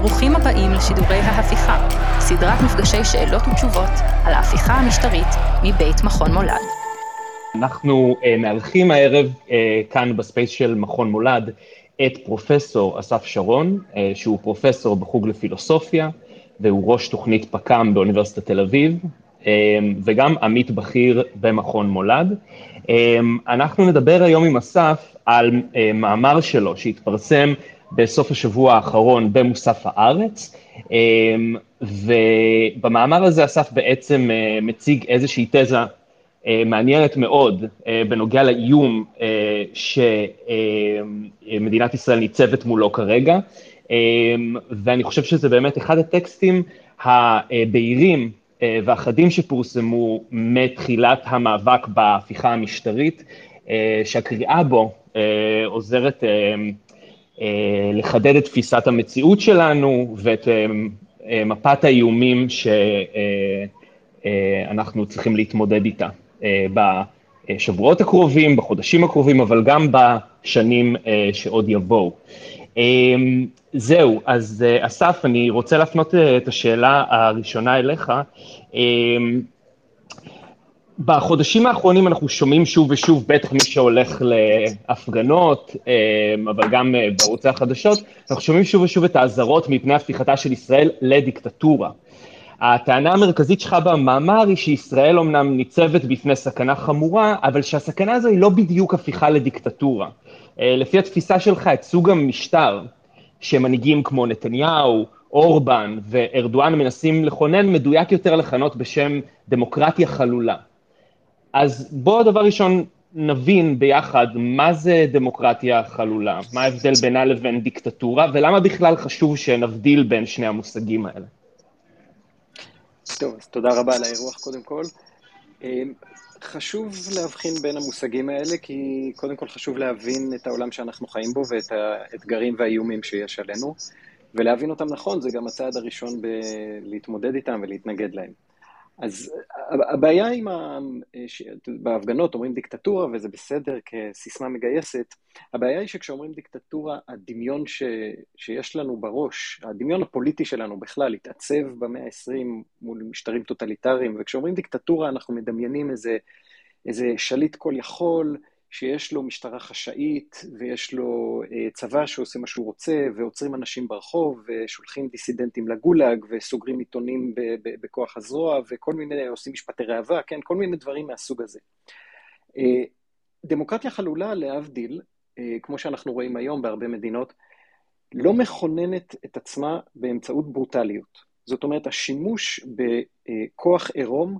ברוכים הבאים לשידורי ההפיכה, סדרת מפגשי שאלות ותשובות על ההפיכה המשטרית מבית מכון מולד. אנחנו אה, מארחים הערב אה, כאן ב space של מכון מולד את פרופסור אסף שרון, אה, שהוא פרופסור בחוג לפילוסופיה, והוא ראש תוכנית פק"ם באוניברסיטת תל אביב, אמ, וגם עמית בכיר במכון מולד. אמ, אנחנו נדבר היום עם אסף על אה, מאמר שלו שהתפרסם בסוף השבוע האחרון במוסף הארץ, אמ, ובמאמר הזה אסף בעצם אה, מציג איזושהי תזה אה, מעניינת מאוד אה, בנוגע לאיום שמדינת ישראל ניצבת מולו כרגע, אמ, ואני חושב שזה באמת אחד הטקסטים הבהירים והחדים שפורסמו מתחילת המאבק בהפיכה המשטרית, שהקריאה בו עוזרת אה, לחדד את תפיסת המציאות שלנו ואת אה, אה, מפת האיומים שאנחנו צריכים להתמודד איתה בשבועות הקרובים, בחודשים הקרובים, אבל גם בשנים שעוד יבואו. זהו, אז אסף, אני רוצה להפנות את השאלה הראשונה אליך. בחודשים האחרונים אנחנו שומעים שוב ושוב, בטח מי שהולך להפגנות, אמ, אבל גם אה, בערוצי החדשות, אנחנו שומעים שוב ושוב את האזהרות מפני הפיכתה של ישראל לדיקטטורה. הטענה המרכזית שלך במאמר היא שישראל אומנם ניצבת בפני סכנה חמורה, אבל שהסכנה הזו היא לא בדיוק הפיכה לדיקטטורה. אה, לפי התפיסה שלך, את סוג המשטר שמנהיגים כמו נתניהו, אורבן וארדואן מנסים לכונן, מדויק יותר לכנות בשם דמוקרטיה חלולה. אז בואו דבר ראשון נבין ביחד מה זה דמוקרטיה חלולה, מה ההבדל בינה לבין דיקטטורה, ולמה בכלל חשוב שנבדיל בין שני המושגים האלה. טוב, אז תודה רבה על האירוח קודם כל. אמ, חשוב להבחין בין המושגים האלה, כי קודם כל חשוב להבין את העולם שאנחנו חיים בו ואת האתגרים והאיומים שיש עלינו, ולהבין אותם נכון זה גם הצעד הראשון בלהתמודד איתם ולהתנגד להם. אז הבעיה עם ה... בהפגנות אומרים דיקטטורה, וזה בסדר כסיסמה מגייסת, הבעיה היא שכשאומרים דיקטטורה, הדמיון ש... שיש לנו בראש, הדמיון הפוליטי שלנו בכלל, התעצב במאה ה-20 מול משטרים טוטליטריים, וכשאומרים דיקטטורה אנחנו מדמיינים איזה, איזה שליט כל יכול, שיש לו משטרה חשאית ויש לו אה, צבא שעושה מה שהוא רוצה ועוצרים אנשים ברחוב ושולחים דיסידנטים לגולאג וסוגרים עיתונים בכוח הזרוע וכל מיני, עושים משפטי ראווה, כן, כל מיני דברים מהסוג הזה. אה, דמוקרטיה חלולה, להבדיל, אה, כמו שאנחנו רואים היום בהרבה מדינות, לא מכוננת את עצמה באמצעות ברוטליות. זאת אומרת, השימוש בכוח עירום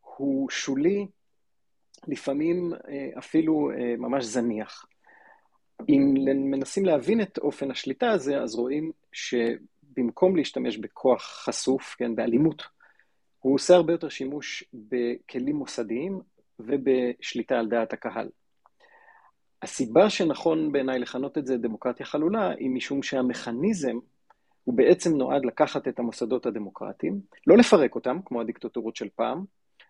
הוא שולי, לפעמים אה, אפילו אה, ממש זניח. אם מנסים להבין את אופן השליטה הזה, אז רואים שבמקום להשתמש בכוח חשוף, כן, באלימות, הוא עושה הרבה יותר שימוש בכלים מוסדיים ובשליטה על דעת הקהל. הסיבה שנכון בעיניי לכנות את זה דמוקרטיה חלולה, היא משום שהמכניזם הוא בעצם נועד לקחת את המוסדות הדמוקרטיים, לא לפרק אותם, כמו הדיקטטורות של פעם,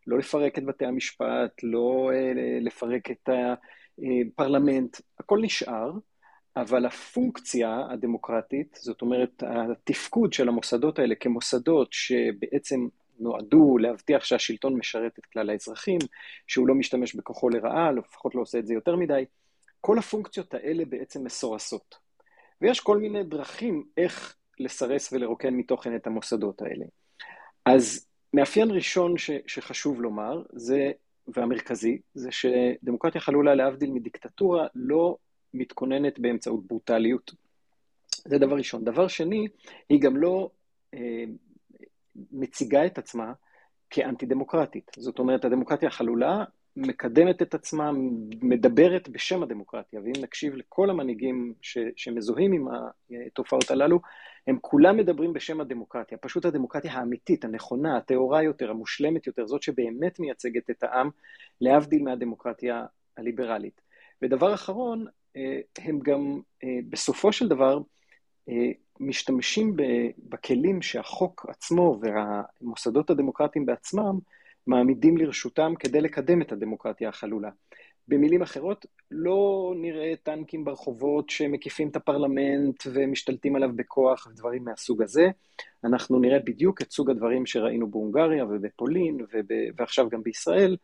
לא לפרק את בתי המשפט, לא אה, לפרק את הפרלמנט, הכל נשאר, אבל הפונקציה הדמוקרטית, זאת אומרת, התפקוד של המוסדות האלה כמוסדות שבעצם נועדו להבטיח שהשלטון משרת את כלל האזרחים, שהוא לא משתמש בכוחו לרעה, לפחות לא עושה את זה יותר מדי, כל הפונקציות האלה בעצם מסורסות. ויש כל מיני דרכים איך לסרס ולרוקן מתוכן את המוסדות האלה. אז מאפיין ראשון ש, שחשוב לומר, זה, והמרכזי, זה שדמוקרטיה חלולה להבדיל מדיקטטורה לא מתכוננת באמצעות ברוטליות. זה דבר ראשון. דבר שני, היא גם לא אה, מציגה את עצמה כאנטי דמוקרטית. זאת אומרת, הדמוקרטיה החלולה מקדמת את עצמה, מדברת בשם הדמוקרטיה, ואם נקשיב לכל המנהיגים ש, שמזוהים עם התופעות הללו, הם כולם מדברים בשם הדמוקרטיה, פשוט הדמוקרטיה האמיתית, הנכונה, הטהורה יותר, המושלמת יותר, זאת שבאמת מייצגת את העם, להבדיל מהדמוקרטיה הליברלית. ודבר אחרון, אה, הם גם אה, בסופו של דבר אה, משתמשים בכלים שהחוק עצמו והמוסדות הדמוקרטיים בעצמם מעמידים לרשותם כדי לקדם את הדמוקרטיה החלולה. במילים אחרות, לא נראה טנקים ברחובות שמקיפים את הפרלמנט ומשתלטים עליו בכוח ודברים מהסוג הזה. אנחנו נראה בדיוק את סוג הדברים שראינו בהונגריה ובפולין וב... ועכשיו גם בישראל,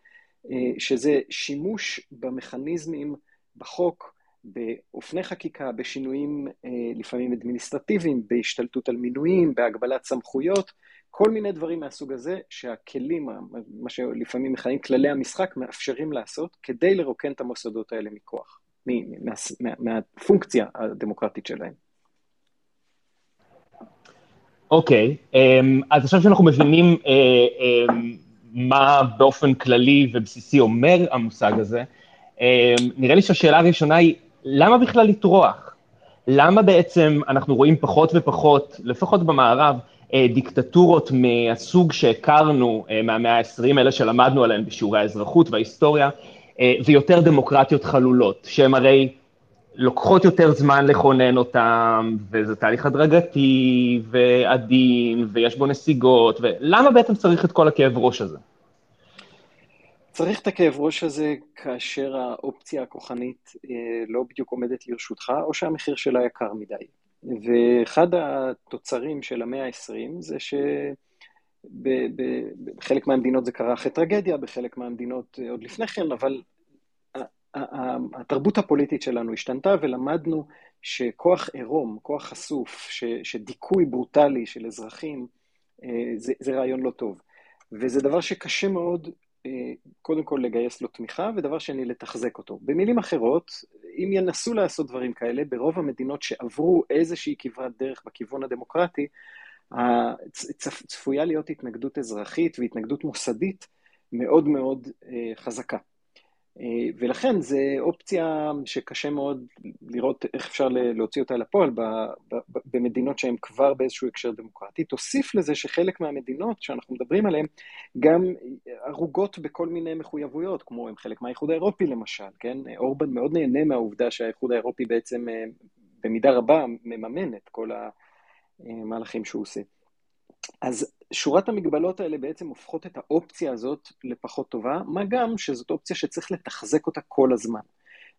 אה, שזה שימוש במכניזמים בחוק, באופני חקיקה, בשינויים אה, לפעמים אדמיניסטרטיביים, בהשתלטות על מינויים, בהגבלת סמכויות, כל מיני דברים מהסוג הזה שהכלים, מה שלפעמים מכנים כללי המשחק, מאפשרים לעשות כדי לרוקן את המוסדות האלה מכוח, מה, מה, מהפונקציה הדמוקרטית שלהם. אוקיי, okay, אמ, אז עכשיו שאנחנו מבינים אה, אה, מה באופן כללי ובסיסי אומר המושג הזה, אה, נראה לי שהשאלה הראשונה היא, למה בכלל לטרוח? למה בעצם אנחנו רואים פחות ופחות, לפחות במערב, דיקטטורות מהסוג שהכרנו אה, מהמאה ה-20, אלה שלמדנו עליהן בשיעורי האזרחות וההיסטוריה, אה, ויותר דמוקרטיות חלולות, שהן הרי לוקחות יותר זמן לכונן אותן, וזה תהליך הדרגתי ועדין, ויש בו נסיגות, ולמה בעצם צריך את כל הכאב ראש הזה? צריך את הכאב ראש הזה כאשר האופציה הכוחנית לא בדיוק עומדת לרשותך, או שהמחיר שלה יקר מדי. ואחד התוצרים של המאה ה-20 זה שבחלק מהמדינות זה קרה אחרי טרגדיה, בחלק מהמדינות עוד לפני כן, אבל התרבות הפוליטית שלנו השתנתה ולמדנו שכוח עירום, כוח חשוף, שדיכוי ברוטלי של אזרחים, אה, זה, זה רעיון לא טוב. וזה דבר שקשה מאוד קודם כל לגייס לו תמיכה, ודבר שני, לתחזק אותו. במילים אחרות, אם ינסו לעשות דברים כאלה, ברוב המדינות שעברו איזושהי כברת דרך בכיוון הדמוקרטי, צפויה להיות התנגדות אזרחית והתנגדות מוסדית מאוד מאוד אה, חזקה. אה, ולכן זו אופציה שקשה מאוד לראות איך אפשר להוציא אותה לפועל במדינות שהן כבר באיזשהו הקשר דמוקרטי. תוסיף לזה שחלק מהמדינות שאנחנו מדברים עליהן גם ערוגות בכל מיני מחויבויות, כמו הם חלק מהאיחוד האירופי למשל, כן? אורבן מאוד נהנה מהעובדה שהאיחוד האירופי בעצם אה, במידה רבה מממן את כל המהלכים שהוא עושה. אז שורת המגבלות האלה בעצם הופכות את האופציה הזאת לפחות טובה, מה גם שזאת אופציה שצריך לתחזק אותה כל הזמן.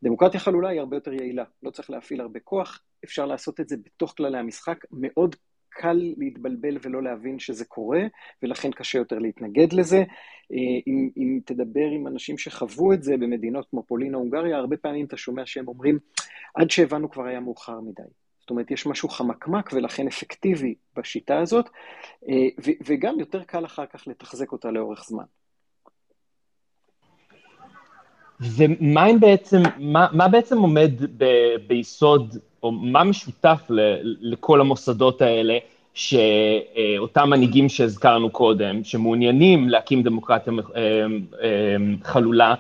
דמוקרטיה חלולה היא הרבה יותר יעילה, לא צריך להפעיל הרבה כוח, אפשר לעשות את זה בתוך כללי המשחק, מאוד קל להתבלבל ולא להבין שזה קורה, ולכן קשה יותר להתנגד לזה. אה, אם, אם תדבר עם אנשים שחוו את זה במדינות כמו פולין או הונגריה, הרבה פעמים אתה שומע שהם אומרים, עד שהבנו כבר היה מאוחר מדי. זאת אומרת, יש משהו חמקמק ולכן אפקטיבי בשיטה הזאת, אה, וגם יותר קל אחר כך לתחזק אותה לאורך זמן. ומה בעצם, מה, מה בעצם עומד ב, ביסוד, או מה משותף ל, לכל המוסדות האלה, שאותם מנהיגים שהזכרנו קודם, שמעוניינים להקים דמוקרטיה אה, אה, חלולה,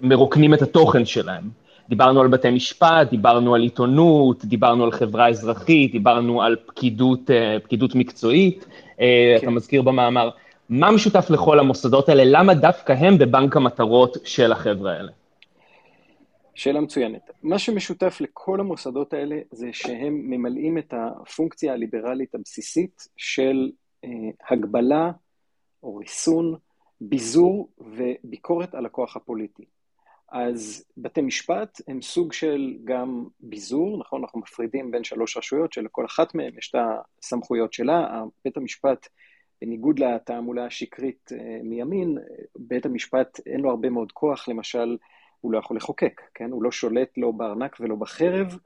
מרוקנים את התוכן שלהם? דיברנו על בתי משפט, דיברנו על עיתונות, דיברנו על חברה אזרחית, דיברנו על פקידות, אה, פקידות מקצועית, אה, כן. אתה מזכיר במאמר. מה משותף לכל המוסדות האלה? למה דווקא הם בבנק המטרות של החבר'ה האלה? שאלה מצוינת. מה שמשותף לכל המוסדות האלה זה שהם ממלאים את הפונקציה הליברלית הבסיסית של אה, הגבלה או ריסון, ביזור וביקורת על הכוח הפוליטי. אז בתי משפט הם סוג של גם ביזור, נכון? אנחנו מפרידים בין שלוש רשויות שלכל אחת מהן יש את הסמכויות שלה. בית המשפט, בניגוד לתעמולה השקרית אה, מימין, בית המשפט אין לו הרבה מאוד כוח, למשל, הוא לא יכול לחוקק, כן? הוא לא שולט לא בארנק ולא בחרב.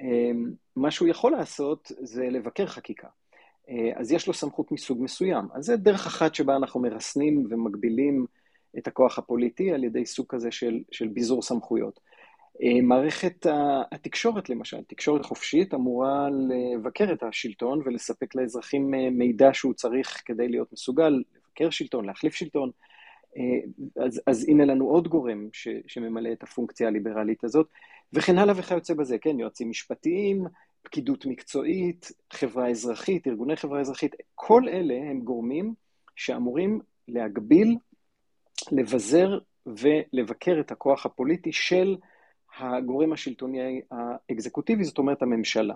אה, מה שהוא יכול לעשות זה לבקר חקיקה. אה, אז יש לו סמכות מסוג מסוים. אז זה דרך אחת שבה אנחנו מרסנים ומגבילים את הכוח הפוליטי על ידי סוג כזה של, של ביזור סמכויות. אה, מערכת התקשורת למשל, תקשורת חופשית אמורה לבקר את השלטון ולספק לאזרחים אה, מידע שהוא צריך כדי להיות מסוגל לבקר שלטון, להחליף שלטון. אה, אז, אז הנה לנו עוד גורם ש, שממלא את הפונקציה הליברלית הזאת, וכן הלאה וכיוצא בזה, כן, יועצים משפטיים, פקידות מקצועית, חברה אזרחית, ארגוני חברה אזרחית, כל אלה הם גורמים שאמורים להגביל לבזר ולבקר את הכוח הפוליטי של הגורם השלטוני האקזקוטיבי, זאת אומרת הממשלה.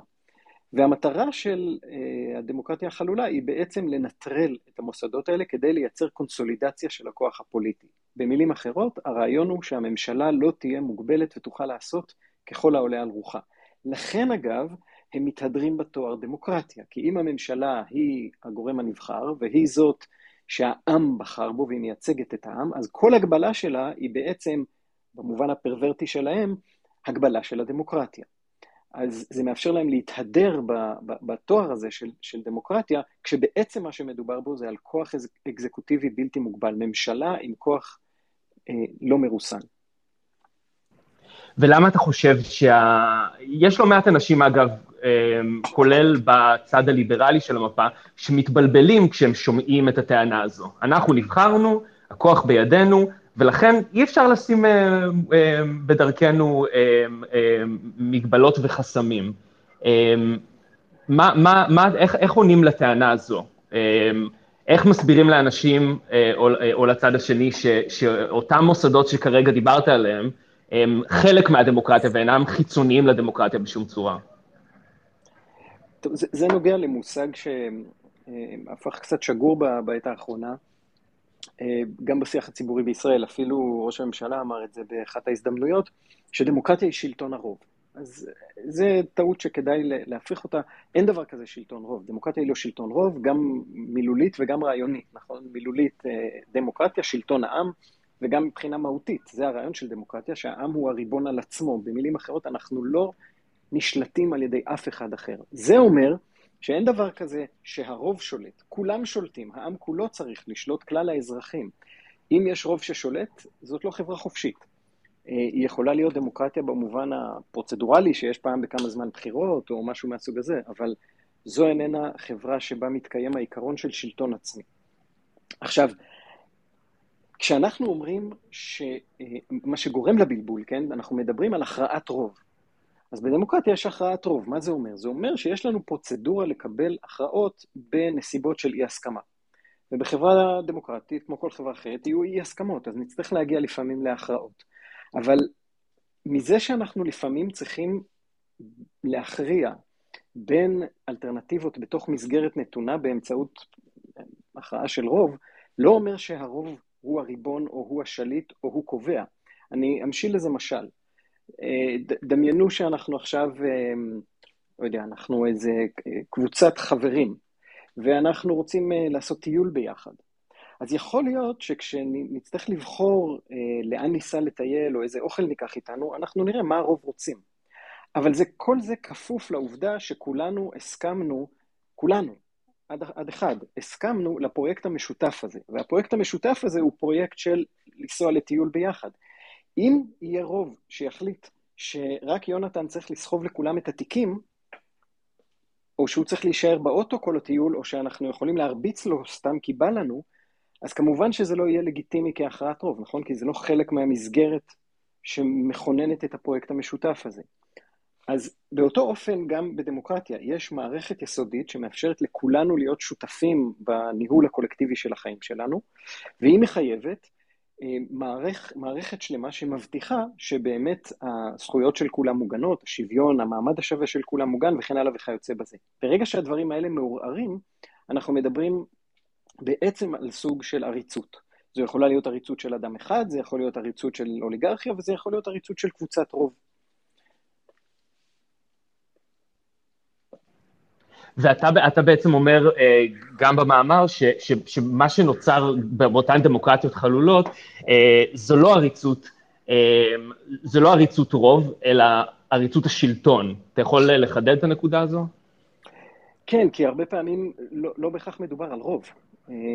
והמטרה של uh, הדמוקרטיה החלולה היא בעצם לנטרל את המוסדות האלה כדי לייצר קונסולידציה של הכוח הפוליטי. במילים אחרות, הרעיון הוא שהממשלה לא תהיה מוגבלת ותוכל לעשות ככל העולה על רוחה. לכן אגב, הם מתהדרים בתואר דמוקרטיה, כי אם הממשלה היא הגורם הנבחר והיא זאת שהעם בחר בו והיא מייצגת את העם, אז כל הגבלה שלה היא בעצם, במובן הפרוורטי שלהם, הגבלה של הדמוקרטיה. אז זה מאפשר להם להתהדר בתואר הזה של, של דמוקרטיה, כשבעצם מה שמדובר בו זה על כוח אקזקוטיבי בלתי מוגבל, ממשלה עם כוח אה, לא מרוסן. ולמה אתה חושב שה... יש לא מעט אנשים, אגב, אה, כולל בצד הליברלי של המפה, שמתבלבלים כשהם שומעים את הטענה הזו. אנחנו נבחרנו, הכוח בידינו, ולכן אי אפשר לשים אה, אה, בדרכנו אה, מגבלות וחסמים. מה, מה, מה, איך, איך עונים לטענה הזו? איך מסבירים לאנשים או, או לצד השני ש, שאותם מוסדות שכרגע דיברת עליהם, הם חלק מהדמוקרטיה ואינם חיצוניים לדמוקרטיה בשום צורה? טוב, זה, זה נוגע למושג שהפך קצת שגור בעת האחרונה, אה, גם בשיח הציבורי בישראל, אפילו ראש הממשלה אמר את זה באחת ההזדמנויות, שדמוקרטיה היא שלטון הרוב. אז זה טעות שכדאי להפריך אותה. אין דבר כזה שלטון רוב. דמוקרטיה היא לא שלטון רוב, גם מילולית וגם רעיונית, נכון? מילולית אה, דמוקרטיה, שלטון העם, וגם מבחינה מהותית. זה הרעיון של דמוקרטיה, שהעם הוא הריבון על עצמו. במילים אחרות, אנחנו לא נשלטים על ידי אף אחד אחר. זה אומר שאין דבר כזה שהרוב שולט, כולם שולטים, העם כולו צריך לשלוט, כלל האזרחים. אם יש רוב ששולט, זאת לא חברה חופשית. אה, היא יכולה להיות דמוקרטיה במובן הפרוצדורלי, שיש פעם בכמה זמן בחירות או משהו מהסוג הזה, אבל זו איננה חברה שבה מתקיים העיקרון של שלטון עצמי. עכשיו, כשאנחנו אומרים שמה אה, שגורם לבלבול, כן, אנחנו מדברים על הכרעת רוב. אז בדמוקרטיה יש הכרעת רוב. מה זה אומר? זה אומר שיש לנו פרוצדורה לקבל הכרעות בנסיבות של אי הסכמה. ובחברה דמוקרטית, כמו כל חברה אחרת, יהיו אי הסכמות, אז נצטרך להגיע לפעמים להכרעות. אבל מזה שאנחנו לפעמים צריכים להכריע בין אלטרנטיבות בתוך מסגרת נתונה באמצעות הכרעה של רוב, לא אומר שהרוב הוא הריבון או הוא השליט או הוא קובע. אני אמשיל לזה משל. אה, דמיינו שאנחנו עכשיו, אה, לא יודע, אנחנו איזה קבוצת חברים, ואנחנו רוצים אה, לעשות טיול ביחד. אז יכול להיות שכשנצטרך לבחור לאן ניסע לטייל או איזה אוכל ניקח איתנו, אנחנו נראה מה הרוב רוצים. אבל זה, כל זה כפוף לעובדה שכולנו הסכמנו, כולנו, עד, עד אחד, הסכמנו לפרויקט המשותף הזה. והפרויקט המשותף הזה הוא פרויקט של לנסוע לטיול ביחד. אם יהיה רוב שיחליט שרק יונתן צריך לסחוב לכולם את התיקים, או שהוא צריך להישאר באוטו כל הטיול, או שאנחנו יכולים להרביץ לו סתם כי בא לנו, אז כמובן שזה לא יהיה לגיטימי כהכרעת רוב, נכון? כי זה לא חלק מהמסגרת שמכוננת את הפרויקט המשותף הזה. אז באותו אופן גם בדמוקרטיה יש מערכת יסודית שמאפשרת לכולנו להיות שותפים בניהול הקולקטיבי של החיים שלנו, והיא מחייבת אה, מערכ, מערכת שלמה שמבטיחה שבאמת הזכויות של כולם מוגנות, השוויון, המעמד השווה של כולם מוגן וכן הלאה וכיוצא בזה. ברגע שהדברים האלה מעורערים, אנחנו מדברים בעצם על סוג של עריצות. זו יכולה להיות עריצות של אדם אחד, זה יכול להיות עריצות של אוליגרכיה וזה יכול להיות עריצות של קבוצת רוב. ואתה בעצם אומר אה, גם במאמר ש, ש, שמה שנוצר באותן דמוקרטיות חלולות אה, זו לא עריצות, אה, זו לא עריצות רוב, אלא עריצות השלטון. אתה יכול לחדד את הנקודה הזו? כן, כי הרבה פעמים לא, לא בהכרח מדובר על רוב.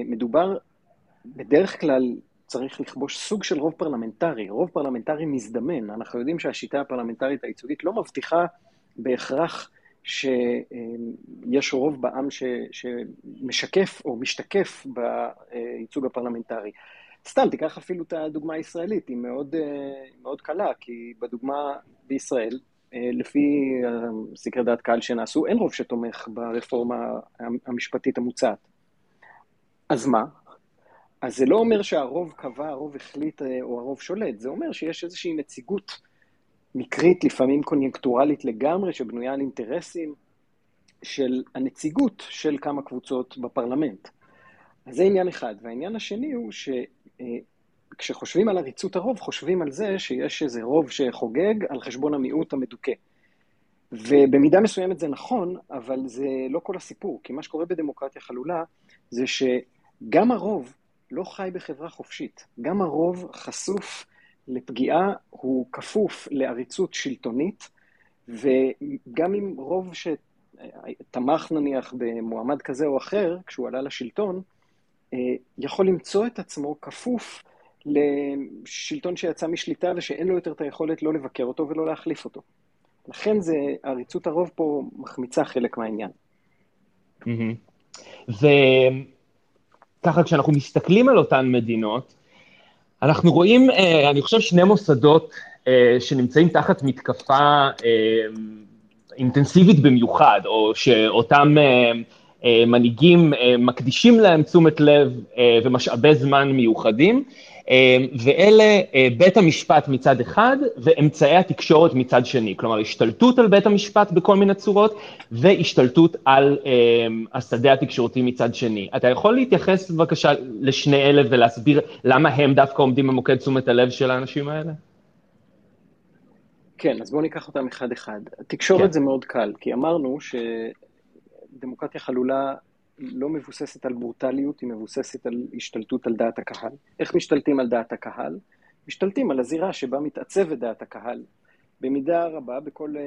מדובר, בדרך כלל צריך לכבוש סוג של רוב פרלמנטרי, רוב פרלמנטרי מזדמן. אנחנו יודעים שהשיטה הפרלמנטרית הייצוגית לא מבטיחה בהכרח שיש רוב בעם ש, שמשקף או משתקף בייצוג הפרלמנטרי. סתם, תיקח אפילו את הדוגמה הישראלית, היא מאוד, מאוד קלה, כי בדוגמה בישראל, לפי סקרי דעת קהל שנעשו, אין רוב שתומך ברפורמה המשפטית המוצעת. אז מה? אז זה לא אומר שהרוב קבע, הרוב החליט או הרוב שולט, זה אומר שיש איזושהי נציגות מקרית, לפעמים קוניונקטורלית לגמרי, שבנויה על אינטרסים של הנציגות של כמה קבוצות בפרלמנט. אז זה עניין אחד. והעניין השני הוא כשחושבים על עריצות הרוב, חושבים על זה שיש איזה רוב שחוגג על חשבון המיעוט המדוכא. ובמידה מסוימת זה נכון, אבל זה לא כל הסיפור, כי מה שקורה בדמוקרטיה חלולה זה שגם הרוב לא חי בחברה חופשית. גם הרוב חשוף לפגיעה, הוא כפוף לעריצות שלטונית, וגם אם רוב שתמך נניח במועמד כזה או אחר, כשהוא עלה לשלטון, אה, יכול למצוא את עצמו כפוף לשלטון שיצא משליטה ושאין לו יותר את היכולת לא לבקר אותו ולא להחליף אותו. לכן זה, עריצות הרוב פה מחמיצה חלק מהעניין. וככה, כשאנחנו מסתכלים על אותן מדינות, אנחנו רואים, אה, אני חושב, שני מוסדות אה, שנמצאים תחת מתקפה אינטנסיבית במיוחד, או שאותם מנהיגים מקדישים להם תשומת לב ומשאבי זמן מיוחדים, ואלה בית המשפט מצד אחד ואמצעי התקשורת מצד שני, כלומר השתלטות על בית המשפט בכל מיני צורות והשתלטות על השדה התקשורתי מצד שני. אתה יכול להתייחס בבקשה לשני אלה ולהסביר למה הם דווקא עומדים במוקד תשומת הלב של האנשים האלה? כן, אז בואו ניקח אותם אחד-אחד. תקשורת כן. זה מאוד קל, כי אמרנו שדמוקרטיה חלולה לא מבוססת על ברוטליות, היא מבוססת על השתלטות על דעת הקהל. איך משתלטים על דעת הקהל? משתלטים על הזירה שבה מתעצבת דעת הקהל. במידה רבה, בכל uh,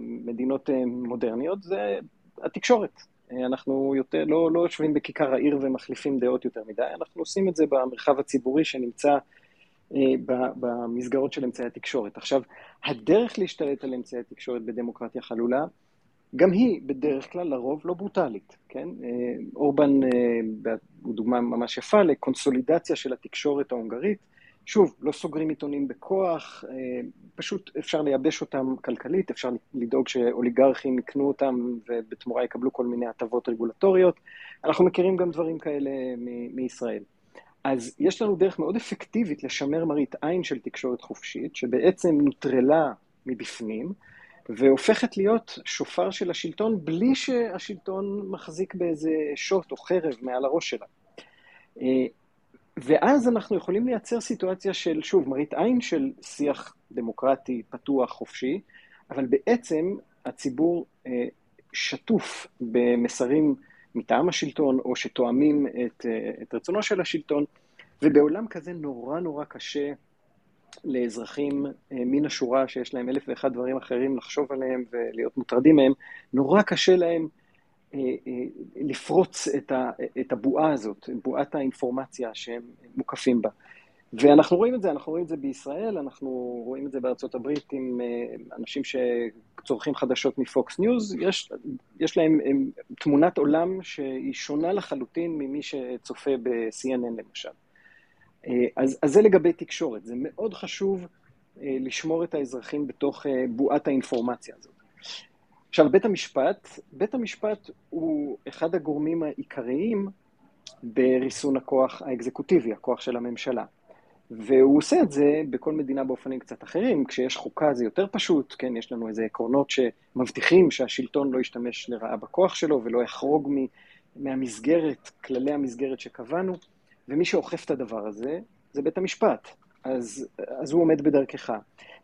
מדינות uh, מודרניות, זה התקשורת. Uh, אנחנו יותר, לא, לא יושבים בכיכר העיר ומחליפים דעות יותר מדי, אנחנו עושים את זה במרחב הציבורי שנמצא במסגרות של אמצעי התקשורת. עכשיו, הדרך להשתלט על אמצעי התקשורת בדמוקרטיה חלולה גם היא בדרך כלל לרוב לא ברוטלית, כן? אה, אורבן אה, הוא דוגמה ממש יפה לקונסולידציה של התקשורת ההונגרית. שוב, לא סוגרים עיתונים בכוח, אה, פשוט אפשר לייבש אותם כלכלית, אפשר לדאוג שאוליגרכים יקנו אותם ובתמורה יקבלו כל מיני הטבות רגולטוריות. אנחנו מכירים גם דברים כאלה מ- מישראל. אז יש לנו דרך מאוד אפקטיבית לשמר מראית עין של תקשורת חופשית, שבעצם נוטרלה מבפנים, והופכת להיות שופר של השלטון בלי שהשלטון מחזיק באיזה שוט או חרב מעל הראש שלה. אה, ואז אנחנו יכולים לייצר סיטואציה של, שוב, מראית עין של שיח דמוקרטי, פתוח, חופשי, אבל בעצם הציבור אה, שטוף במסרים מטעם השלטון, או שתואמים את, אה, את רצונו של השלטון, ובעולם כזה נורא נורא קשה לאזרחים אה, מן השורה שיש להם אלף ואחד דברים אחרים לחשוב עליהם ולהיות מוטרדים מהם, נורא קשה להם אה, אה, לפרוץ את הבועה הזאת, בועת האינפורמציה שהם מוקפים בה. ואנחנו רואים את זה, אנחנו רואים את זה בישראל, אנחנו רואים את זה בארצות הברית עם אנשים שצורכים חדשות מפוקס ניוז, יש, יש להם תמונת עולם שהיא שונה לחלוטין ממי שצופה ב-CNN למשל. אה, אז, אז זה לגבי תקשורת, זה מאוד חשוב אה, לשמור את האזרחים בתוך אה, בועת האינפורמציה הזאת. עכשיו, בית המשפט, בית המשפט הוא אחד הגורמים העיקריים בריסון הכוח האקזקוטיבי, הכוח של הממשלה. והוא עושה את זה בכל מדינה באופנים קצת אחרים. כשיש חוקה זה יותר פשוט, כן, יש לנו איזה עקרונות שמבטיחים שהשלטון לא ישתמש לרעה בכוח שלו ולא יחרוג מהמסגרת, כללי המסגרת שקבענו. ומי שאוכף את הדבר הזה זה בית המשפט, אז, אז הוא עומד בדרכך.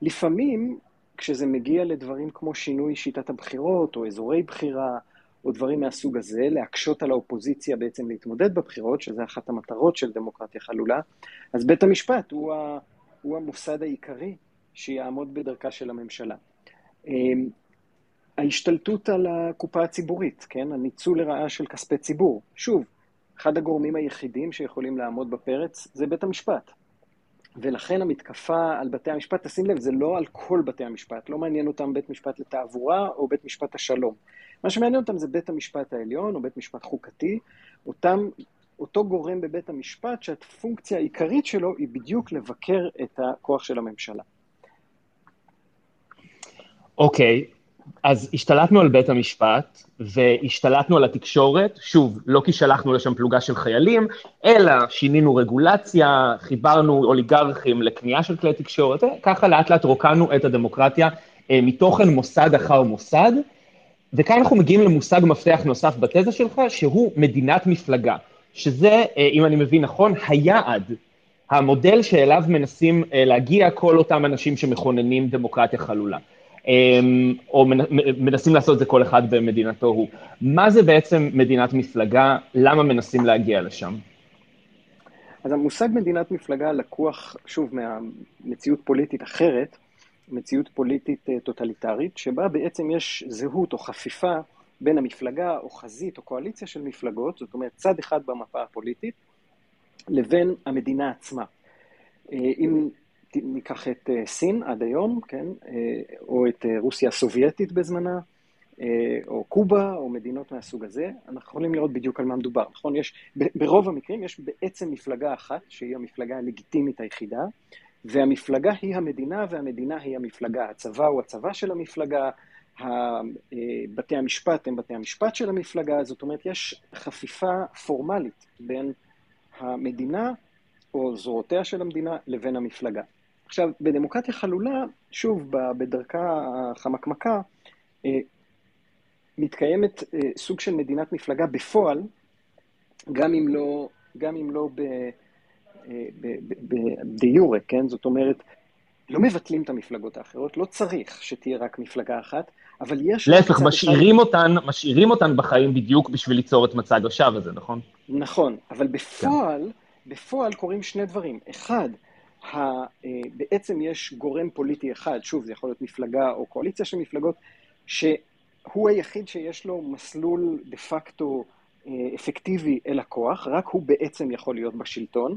לפעמים, כשזה מגיע לדברים כמו שינוי שיטת הבחירות, או אזורי בחירה, או דברים מהסוג הזה, להקשות על האופוזיציה בעצם להתמודד בבחירות, שזה אחת המטרות של דמוקרטיה חלולה, אז בית המשפט הוא, ה, הוא המוסד העיקרי שיעמוד בדרכה של הממשלה. אמ, ההשתלטות על הקופה הציבורית, כן? הניצול לרעה של כספי ציבור. שוב, אחד הגורמים היחידים שיכולים לעמוד בפרץ זה בית המשפט. ולכן המתקפה על בתי המשפט, תשים לב, זה לא על כל בתי המשפט, לא מעניין אותם בית משפט לתעבורה או בית משפט השלום. מה שמעניין אותם זה בית המשפט העליון או בית משפט חוקתי, אותם, אותו גורם בבית המשפט שהפונקציה העיקרית שלו היא בדיוק לבקר את הכוח של הממשלה. אוקיי. אז השתלטנו על בית המשפט, והשתלטנו על התקשורת, שוב, לא כי שלחנו לשם פלוגה של חיילים, אלא שינינו רגולציה, חיברנו אוליגרכים לקנייה של כלי תקשורת, ככה לאט לאט רוקנו את הדמוקרטיה אה, מתוכן מוסד אחר מוסד, וכאן אנחנו מגיעים למושג מפתח נוסף בתזה שלך, שהוא מדינת מפלגה, שזה, אה, אם אני מבין נכון, היעד המודל שאליו מנסים להגיע כל אותם אנשים שמכוננים דמוקרטיה חלולה. או מנסים לעשות את זה כל אחד במדינתו הוא. מה זה בעצם מדינת מפלגה? למה מנסים להגיע לשם? אז המושג מדינת מפלגה לקוח, שוב, מהמציאות פוליטית אחרת, מציאות פוליטית טוטליטרית, שבה בעצם יש זהות או חפיפה בין המפלגה או חזית או קואליציה של מפלגות, זאת אומרת צד אחד במפה הפוליטית, לבין המדינה עצמה. אם ניקח את סין עד היום, כן, או את רוסיה הסובייטית בזמנה, או קובה, או מדינות מהסוג הזה, אנחנו יכולים לראות בדיוק על מה מדובר, נכון? יש, ברוב המקרים יש בעצם מפלגה אחת, שהיא המפלגה הלגיטימית היחידה, והמפלגה היא המדינה והמדינה היא המפלגה. הצבא הוא הצבא של המפלגה, בתי המשפט הם בתי המשפט של המפלגה, זאת אומרת, יש חפיפה פורמלית בין המדינה או זרועותיה של המדינה לבין המפלגה. עכשיו, בדמוקרטיה חלולה, שוב, בדרכה החמקמקה, מתקיימת סוג של מדינת מפלגה בפועל, גם אם לא, גם אם לא דה יורה, כן? זאת אומרת, לא מבטלים את המפלגות האחרות, לא צריך שתהיה רק מפלגה אחת, אבל יש... להפך, משאירים אותן, משאירים אותן בחיים בדיוק בשביל ליצור את מצג השווא הזה, נכון? נכון, אבל בפועל, כן. בפועל קורים שני דברים. אחד, בעצם יש גורם פוליטי אחד, שוב, זה יכול להיות מפלגה או קואליציה של מפלגות, שהוא היחיד שיש לו מסלול דה פקטו אפקטיבי אל הכוח, רק הוא בעצם יכול להיות בשלטון.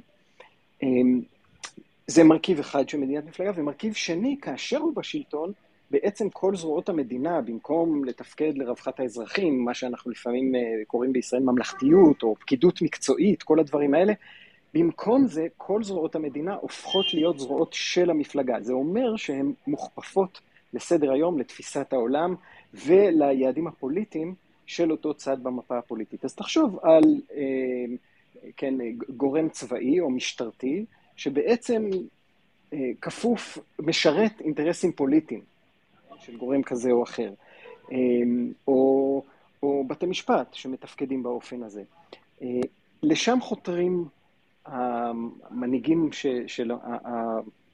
זה מרכיב אחד של מדינת מפלגה, ומרכיב שני, כאשר הוא בשלטון, בעצם כל זרועות המדינה, במקום לתפקד לרווחת האזרחים, מה שאנחנו לפעמים קוראים בישראל ממלכתיות, או פקידות מקצועית, כל הדברים האלה, במקום זה, כל זרועות המדינה הופכות להיות זרועות של המפלגה. זה אומר שהן מוכפפות לסדר היום, לתפיסת העולם וליעדים הפוליטיים של אותו צד במפה הפוליטית. אז תחשוב על כן, גורם צבאי או משטרתי, שבעצם כפוף, משרת אינטרסים פוליטיים של גורם כזה או אחר, או, או בתי משפט שמתפקדים באופן הזה. לשם חותרים המנהיגים ש, של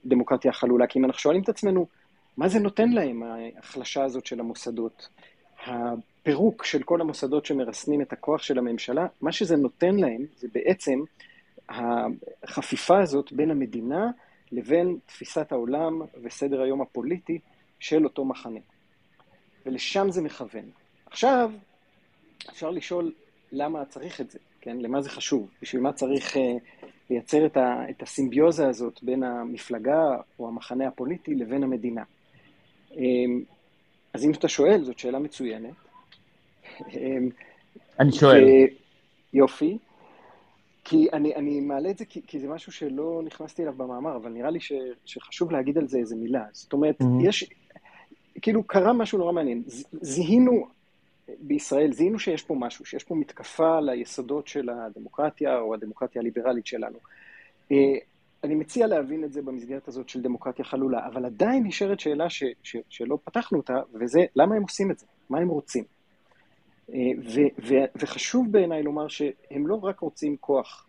הדמוקרטיה החלולה, כי אם אנחנו שואלים את עצמנו, מה זה נותן להם, ההחלשה הזאת של המוסדות? הפירוק של כל המוסדות שמרסנים את הכוח של הממשלה, מה שזה נותן להם זה בעצם החפיפה הזאת בין המדינה לבין תפיסת העולם וסדר היום הפוליטי של אותו מחנה. ולשם זה מכוון. עכשיו, אפשר לשאול למה צריך את זה, כן? למה זה חשוב? בשביל מה צריך uh, לייצר את, ה, את הסימביוזה הזאת בין המפלגה או המחנה הפוליטי לבין המדינה? Um, אז אם אתה שואל, זאת שאלה מצוינת. אני שואל. יופי. כי אני, אני מעלה את זה כי, כי זה משהו שלא נכנסתי אליו במאמר, אבל נראה לי ש, שחשוב להגיד על זה איזה מילה. זאת אומרת, mm-hmm. יש, כאילו קרה משהו נורא מעניין. זיהינו בישראל, זיהינו שיש פה משהו, שיש פה מתקפה ליסודות של הדמוקרטיה או הדמוקרטיה הליברלית שלנו. אני מציע להבין את זה במסגרת הזאת של דמוקרטיה חלולה, אבל עדיין נשארת שאלה ש, ש, שלא פתחנו אותה, וזה למה הם עושים את זה? מה הם רוצים? ו, ו, וחשוב בעיניי לומר שהם לא רק רוצים כוח,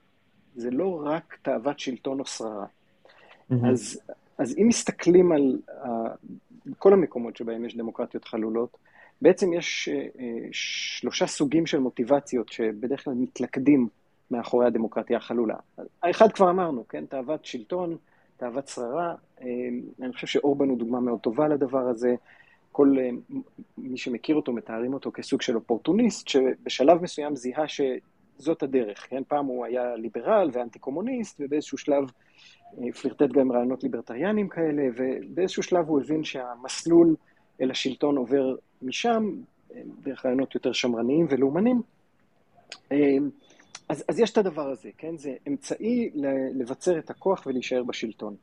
זה לא רק תאוות שלטון או שררה. Mm-hmm. אז, אז אם מסתכלים על uh, כל המקומות שבהם יש דמוקרטיות חלולות, בעצם יש uh, שלושה סוגים של מוטיבציות שבדרך כלל מתלכדים מאחורי הדמוקרטיה החלולה. האחד כבר אמרנו, כן? תאוות שלטון, תאוות שררה. אני חושב שאורבן הוא דוגמה מאוד טובה לדבר הזה. כל מי שמכיר אותו, מתארים אותו כסוג של אופורטוניסט, שבשלב מסוים זיהה שזאת הדרך, כן? פעם הוא היה ליברל ואנטי קומוניסט, ובאיזשהו שלב פלירטט גם רעיונות ליברטריאנים כאלה, ובאיזשהו שלב הוא הבין שהמסלול אל השלטון עובר משם, דרך רעיונות יותר שמרניים ולאומנים. אז, אז יש את הדבר הזה, כן? זה אמצעי לבצר את הכוח ולהישאר בשלטון.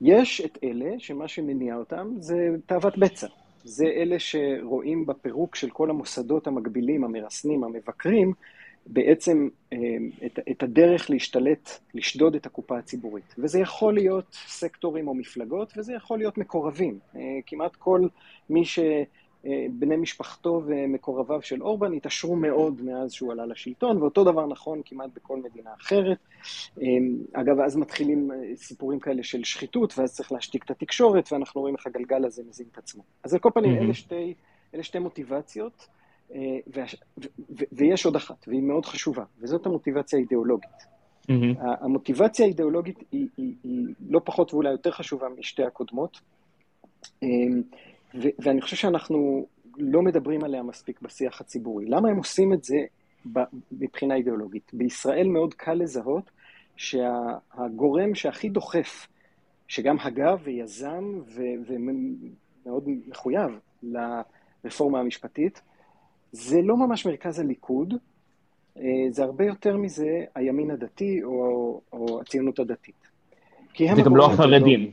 יש את אלה שמה שמניע אותם זה תאוות בצע. זה אלה שרואים בפירוק של כל המוסדות המקבילים, המרסנים, המבקרים, בעצם את, את הדרך להשתלט, לשדוד את הקופה הציבורית. וזה יכול להיות סקטורים או מפלגות, וזה יכול להיות מקורבים. כמעט כל מי בני משפחתו ומקורביו של אורבן התעשרו מאוד מאז שהוא עלה לשלטון, ואותו דבר נכון כמעט בכל מדינה אחרת. אגב, אז מתחילים סיפורים כאלה של שחיתות, ואז צריך להשתיק את התקשורת, ואנחנו רואים איך הגלגל הזה מזין את עצמו. אז על כל פנים, mm-hmm. אלה, שתי, אלה שתי מוטיבציות, ויש עוד אחת, והיא מאוד חשובה, וזאת המוטיבציה האידיאולוגית. Mm-hmm. המוטיבציה האידיאולוגית היא, היא, היא לא פחות ואולי יותר חשובה משתי הקודמות. ו- ואני חושב שאנחנו לא מדברים עליה מספיק בשיח הציבורי. למה הם עושים את זה מבחינה אידיאולוגית? בישראל מאוד קל לזהות שהגורם שהכי דוחף, שגם הגה ויזם ו- ומאוד מחויב לרפורמה המשפטית, זה לא ממש מרכז הליכוד, אה, זה הרבה יותר מזה הימין הדתי או, או הציונות הדתית. זה גם לא החרדים.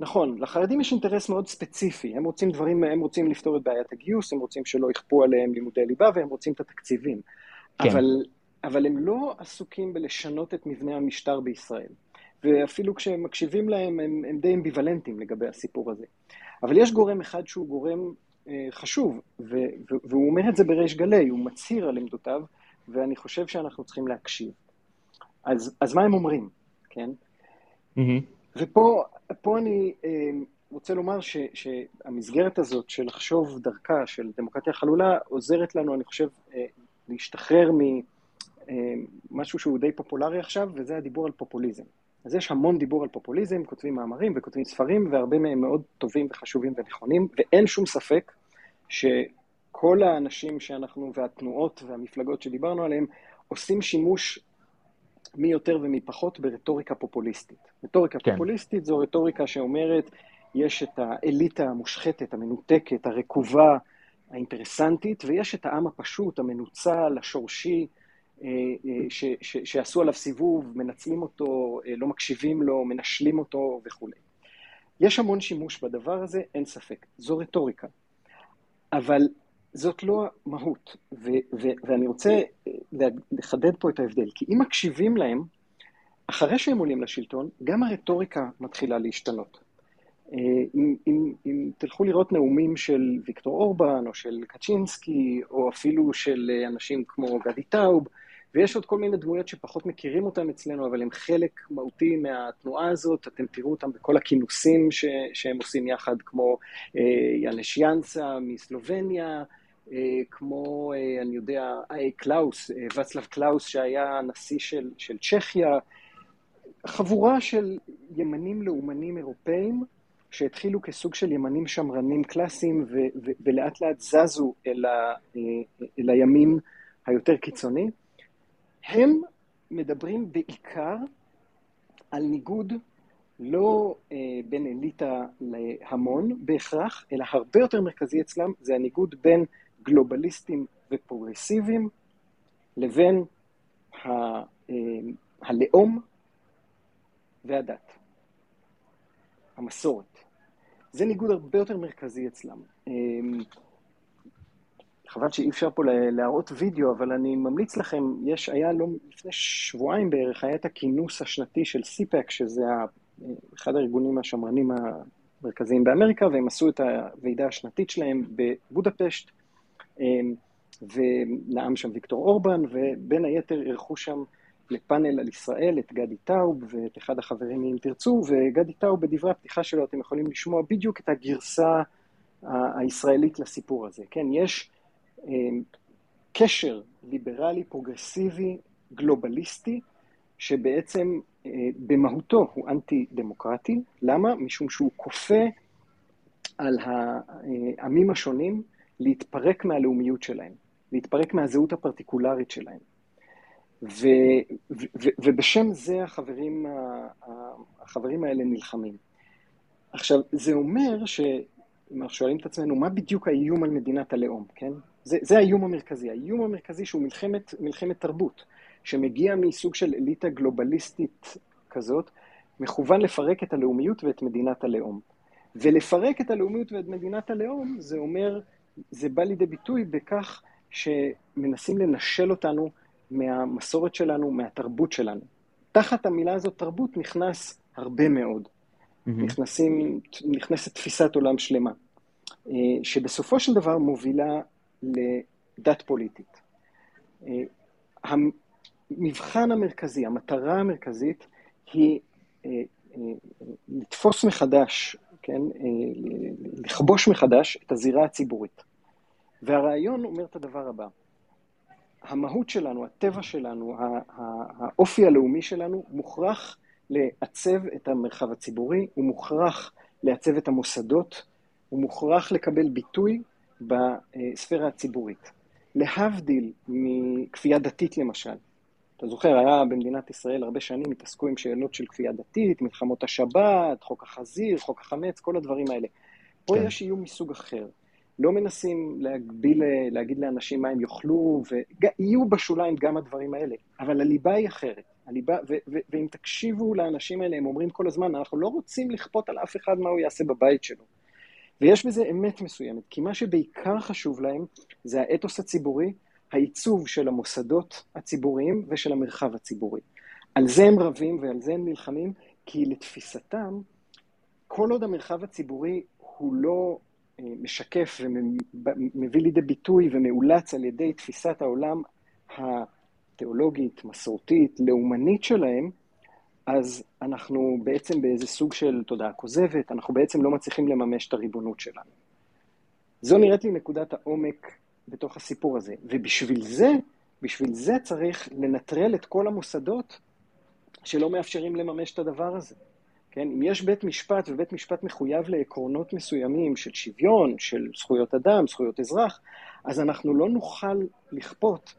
נכון, לחרדים יש אינטרס מאוד ספציפי, הם רוצים דברים, הם רוצים לפתור את בעיית הגיוס, הם רוצים שלא יכפו עליהם לימודי ליבה והם רוצים את התקציבים. כן. אבל, אבל הם לא עסוקים בלשנות את מבנה המשטר בישראל. ואפילו כשהם מקשיבים להם, הם, הם די אמביוולנטים לגבי הסיפור הזה. אבל יש גורם אחד שהוא גורם אה, חשוב, ו, ו, והוא אומר את זה בריש גלי, הוא מצהיר על עמדותיו, ואני חושב שאנחנו צריכים להקשיב. אז, אז מה הם אומרים, כן? Mm-hmm. ופה פה אני אה, רוצה לומר ש, שהמסגרת הזאת של לחשוב דרכה של דמוקרטיה חלולה עוזרת לנו, אני חושב, אה, להשתחרר ממשהו אה, שהוא די פופולרי עכשיו, וזה הדיבור על פופוליזם. אז יש המון דיבור על פופוליזם, כותבים מאמרים וכותבים ספרים, והרבה מהם מאוד טובים וחשובים ונכונים, ואין שום ספק שכל האנשים שאנחנו, והתנועות והמפלגות שדיברנו עליהם, עושים שימוש מי יותר ומי פחות ברטוריקה פופוליסטית. רטוריקה כן. פופוליסטית זו רטוריקה שאומרת, יש את האליטה המושחתת, המנותקת, הרקובה, האינטרסנטית, ויש את העם הפשוט, המנוצל, השורשי, אה, אה, ש, ש, שעשו עליו סיבוב, מנצלים אותו, אה, לא מקשיבים לו, מנשלים אותו וכולי. יש המון שימוש בדבר הזה, אין ספק. זו רטוריקה. אבל זאת לא המהות, ו- ו- ואני רוצה לחדד פה את ההבדל, כי אם מקשיבים להם, אחרי שהם עולים לשלטון, גם הרטוריקה מתחילה להשתנות. אה, אם, אם, אם תלכו לראות נאומים של ויקטור אורבן, או של קצ'ינסקי, או אפילו של אנשים כמו גדי טאוב, ויש עוד כל מיני דמויות שפחות מכירים אותם אצלנו, אבל הם חלק מהותי מהתנועה הזאת, אתם תראו אותם בכל הכינוסים ש, שהם עושים יחד, כמו אה, יאנש יאנסה מסלובניה, אה, כמו, אה, אני יודע, אה, קלאוס, ואצלב קלאוס שהיה נשיא של, של צ'כיה, חבורה של ימנים לאומנים אירופאים שהתחילו כסוג של ימנים שמרנים קלאסיים ו- ו- ולאט לאט זזו אל, ה- אל הימין היותר קיצוני. הם מדברים בעיקר על ניגוד לא אה, בין אליטה להמון בהכרח, אלא הרבה יותר מרכזי אצלם, זה הניגוד בין גלובליסטים ופרוגרסיביים לבין ה, אה, הלאום והדת, המסורת. זה ניגוד הרבה יותר מרכזי אצלם. אה, חבל שאי אפשר פה להראות וידאו, אבל אני ממליץ לכם, יש, היה לא, לפני שבועיים בערך, היה את הכינוס השנתי של סיפק, שזה אחד הארגונים השמרנים המרכזיים באמריקה, והם עשו את הוועידה השנתית שלהם בבודפשט, ונאם שם ויקטור אורבן, ובין היתר אירחו שם לפאנל על ישראל את גדי טאוב ואת אחד החברים מ"אם תרצו", וגדי טאוב בדברי הפתיחה שלו אתם יכולים לשמוע בדיוק את הגרסה הישראלית לסיפור הזה. כן, יש אמ, קשר ליברלי, פרוגרסיבי, גלובליסטי, שבעצם אה, במהותו הוא אנטי-דמוקרטי. למה? משום שהוא כופה על העמים השונים להתפרק מהלאומיות שלהם, להתפרק מהזהות הפרטיקולרית שלהם. ו, ו, ו, ובשם זה החברים, החברים האלה נלחמים. עכשיו, זה אומר שאם אנחנו שואלים את עצמנו, מה בדיוק האיום על מדינת הלאום, כן? זה, זה האיום המרכזי. האיום המרכזי שהוא מלחמת, מלחמת תרבות, שמגיע מסוג של אליטה גלובליסטית כזאת, מכוון לפרק את הלאומיות ואת מדינת הלאום. ולפרק את הלאומיות ואת מדינת הלאום, זה אומר זה בא לידי ביטוי בכך שמנסים לנשל אותנו מהמסורת שלנו, מהתרבות שלנו. תחת המילה הזאת תרבות נכנס הרבה מאוד. Mm-hmm. נכנסים, נכנסת תפיסת עולם שלמה. שבסופו של דבר מובילה לדת פוליטית. המבחן המרכזי, המטרה המרכזית היא לתפוס מחדש, כן, לכבוש מחדש את הזירה הציבורית. והרעיון אומר את הדבר הבא, המהות שלנו, הטבע שלנו, האופי הלאומי שלנו, מוכרח לעצב את המרחב הציבורי, הוא מוכרח לעצב את המוסדות, הוא מוכרח לקבל ביטוי בספירה הציבורית. להבדיל מכפייה דתית למשל. אתה זוכר, היה במדינת ישראל הרבה שנים התעסקו עם שאלות של כפייה דתית, מלחמות השבת, חוק החזיר, חוק החמץ, כל הדברים האלה. פה כן. יש איום מסוג אחר. לא מנסים להגביל, להגיד לאנשים מה הם יאכלו, ויהיו בשוליים גם הדברים האלה, אבל הליבה היא אחרת. הליבה, ו, ו, ואם תקשיבו לאנשים האלה, הם אומרים כל הזמן, אנחנו לא רוצים לכפות על אף אחד מה הוא יעשה בבית שלו. ויש בזה אמת מסוימת, כי מה שבעיקר חשוב להם זה האתוס הציבורי, העיצוב של המוסדות הציבוריים ושל המרחב הציבורי. על זה הם רבים ועל זה הם נלחמים, כי לתפיסתם, כל עוד המרחב הציבורי הוא לא משקף ומביא לידי ביטוי ומאולץ על ידי תפיסת העולם התיאולוגית, מסורתית, לאומנית שלהם, אז אנחנו בעצם באיזה סוג של תודעה כוזבת, אנחנו בעצם לא מצליחים לממש את הריבונות שלנו. זו נראית לי נקודת העומק בתוך הסיפור הזה. ובשביל זה, בשביל זה צריך לנטרל את כל המוסדות שלא מאפשרים לממש את הדבר הזה. כן? אם יש בית משפט ובית משפט מחויב לעקרונות מסוימים של שוויון, של זכויות אדם, זכויות אזרח, אז אנחנו לא נוכל לכפות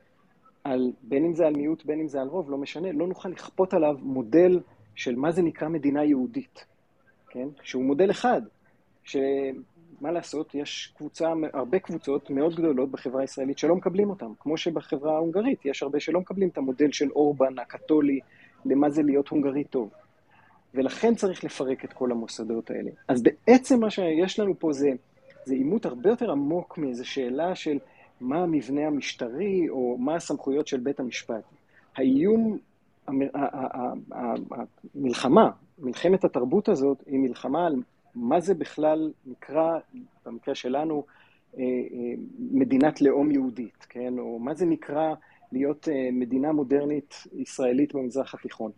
על, בין אם זה על מיעוט, בין אם זה על רוב, לא משנה, לא נוכל לכפות עליו מודל של מה זה נקרא מדינה יהודית, כן? שהוא מודל אחד, שמה לעשות, יש קבוצה, הרבה קבוצות מאוד גדולות בחברה הישראלית שלא מקבלים אותם, כמו שבחברה ההונגרית יש הרבה שלא מקבלים את המודל של אורבן הקתולי למה זה להיות הונגרי טוב. ולכן צריך לפרק את כל המוסדות האלה. אז בעצם מה שיש לנו פה זה, זה עימות הרבה יותר עמוק מאיזו שאלה של מה המבנה המשטרי או מה הסמכויות של בית המשפט. האיום, המלחמה, מלחמת התרבות הזאת, היא מלחמה על מה זה בכלל נקרא, במקרה שלנו, אה, אה, מדינת לאום יהודית, כן? או מה זה נקרא להיות אה, מדינה מודרנית ישראלית במזרח התיכון.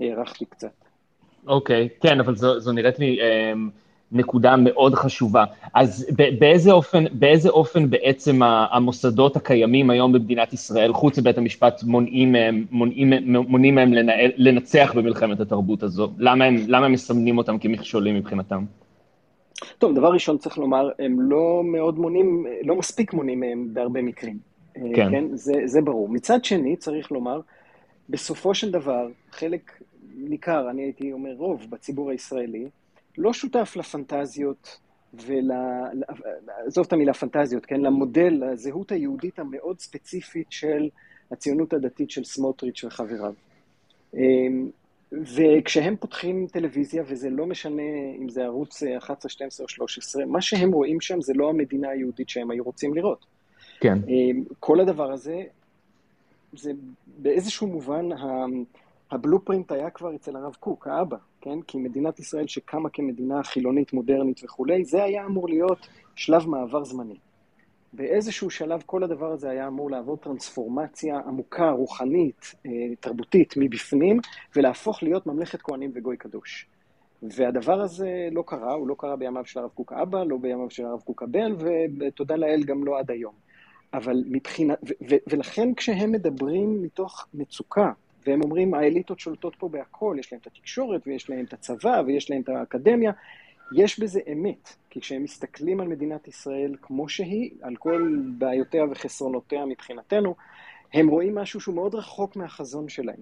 הארכתי קצת. אוקיי, okay, כן, אבל זו, זו נראית לי אה, נקודה מאוד חשובה. אז באיזה אופן, באיזה אופן בעצם המוסדות הקיימים היום במדינת ישראל, חוץ מבית המשפט, מונעים מהם, מונעים, מונעים מהם לנהל, לנצח במלחמת התרבות הזו? למה הם, למה הם מסמנים אותם כמכשולים מבחינתם? טוב, דבר ראשון צריך לומר, הם לא מאוד מונים, לא מספיק מונים מהם בהרבה מקרים. אה, כן. כן? זה, זה ברור. מצד שני, צריך לומר, בסופו של דבר, חלק ניכר, אני הייתי אומר רוב, בציבור הישראלי, לא שותף לפנטזיות ול... עזוב את המילה פנטזיות, כן? למודל, לזהות היהודית המאוד ספציפית של הציונות הדתית של סמוטריץ' וחבריו. אמ, וכשהם פותחים טלוויזיה, וזה לא משנה אם זה ערוץ 11, 12 או 13, מה שהם רואים שם זה לא המדינה היהודית שהם היו רוצים לראות. כן. אמ, כל הדבר הזה, זה באיזשהו מובן, הבלופרינט היה כבר אצל הרב קוק, האבא, כן? כי מדינת ישראל שקמה כמדינה חילונית, מודרנית וכולי, זה היה אמור להיות שלב מעבר זמני. באיזשהו שלב כל הדבר הזה היה אמור לעבור טרנספורמציה עמוקה, רוחנית, אה, תרבותית, מבפנים, ולהפוך להיות ממלכת כהנים וגוי קדוש. והדבר הזה לא קרה, הוא לא קרה בימיו של הרב קוק האבא, לא בימיו של הרב קוק הבן, ותודה לאל גם לא עד היום. אבל מבחינת, ולכן כשהם מדברים מתוך מצוקה, והם אומרים, האליטות שולטות פה בהכל, יש להם את התקשורת, ויש להם את הצבא, ויש להם את האקדמיה. יש בזה אמת, כי כשהם מסתכלים על מדינת ישראל כמו שהיא, על כל בעיותיה וחסרונותיה מבחינתנו, הם רואים משהו שהוא מאוד רחוק מהחזון שלהם.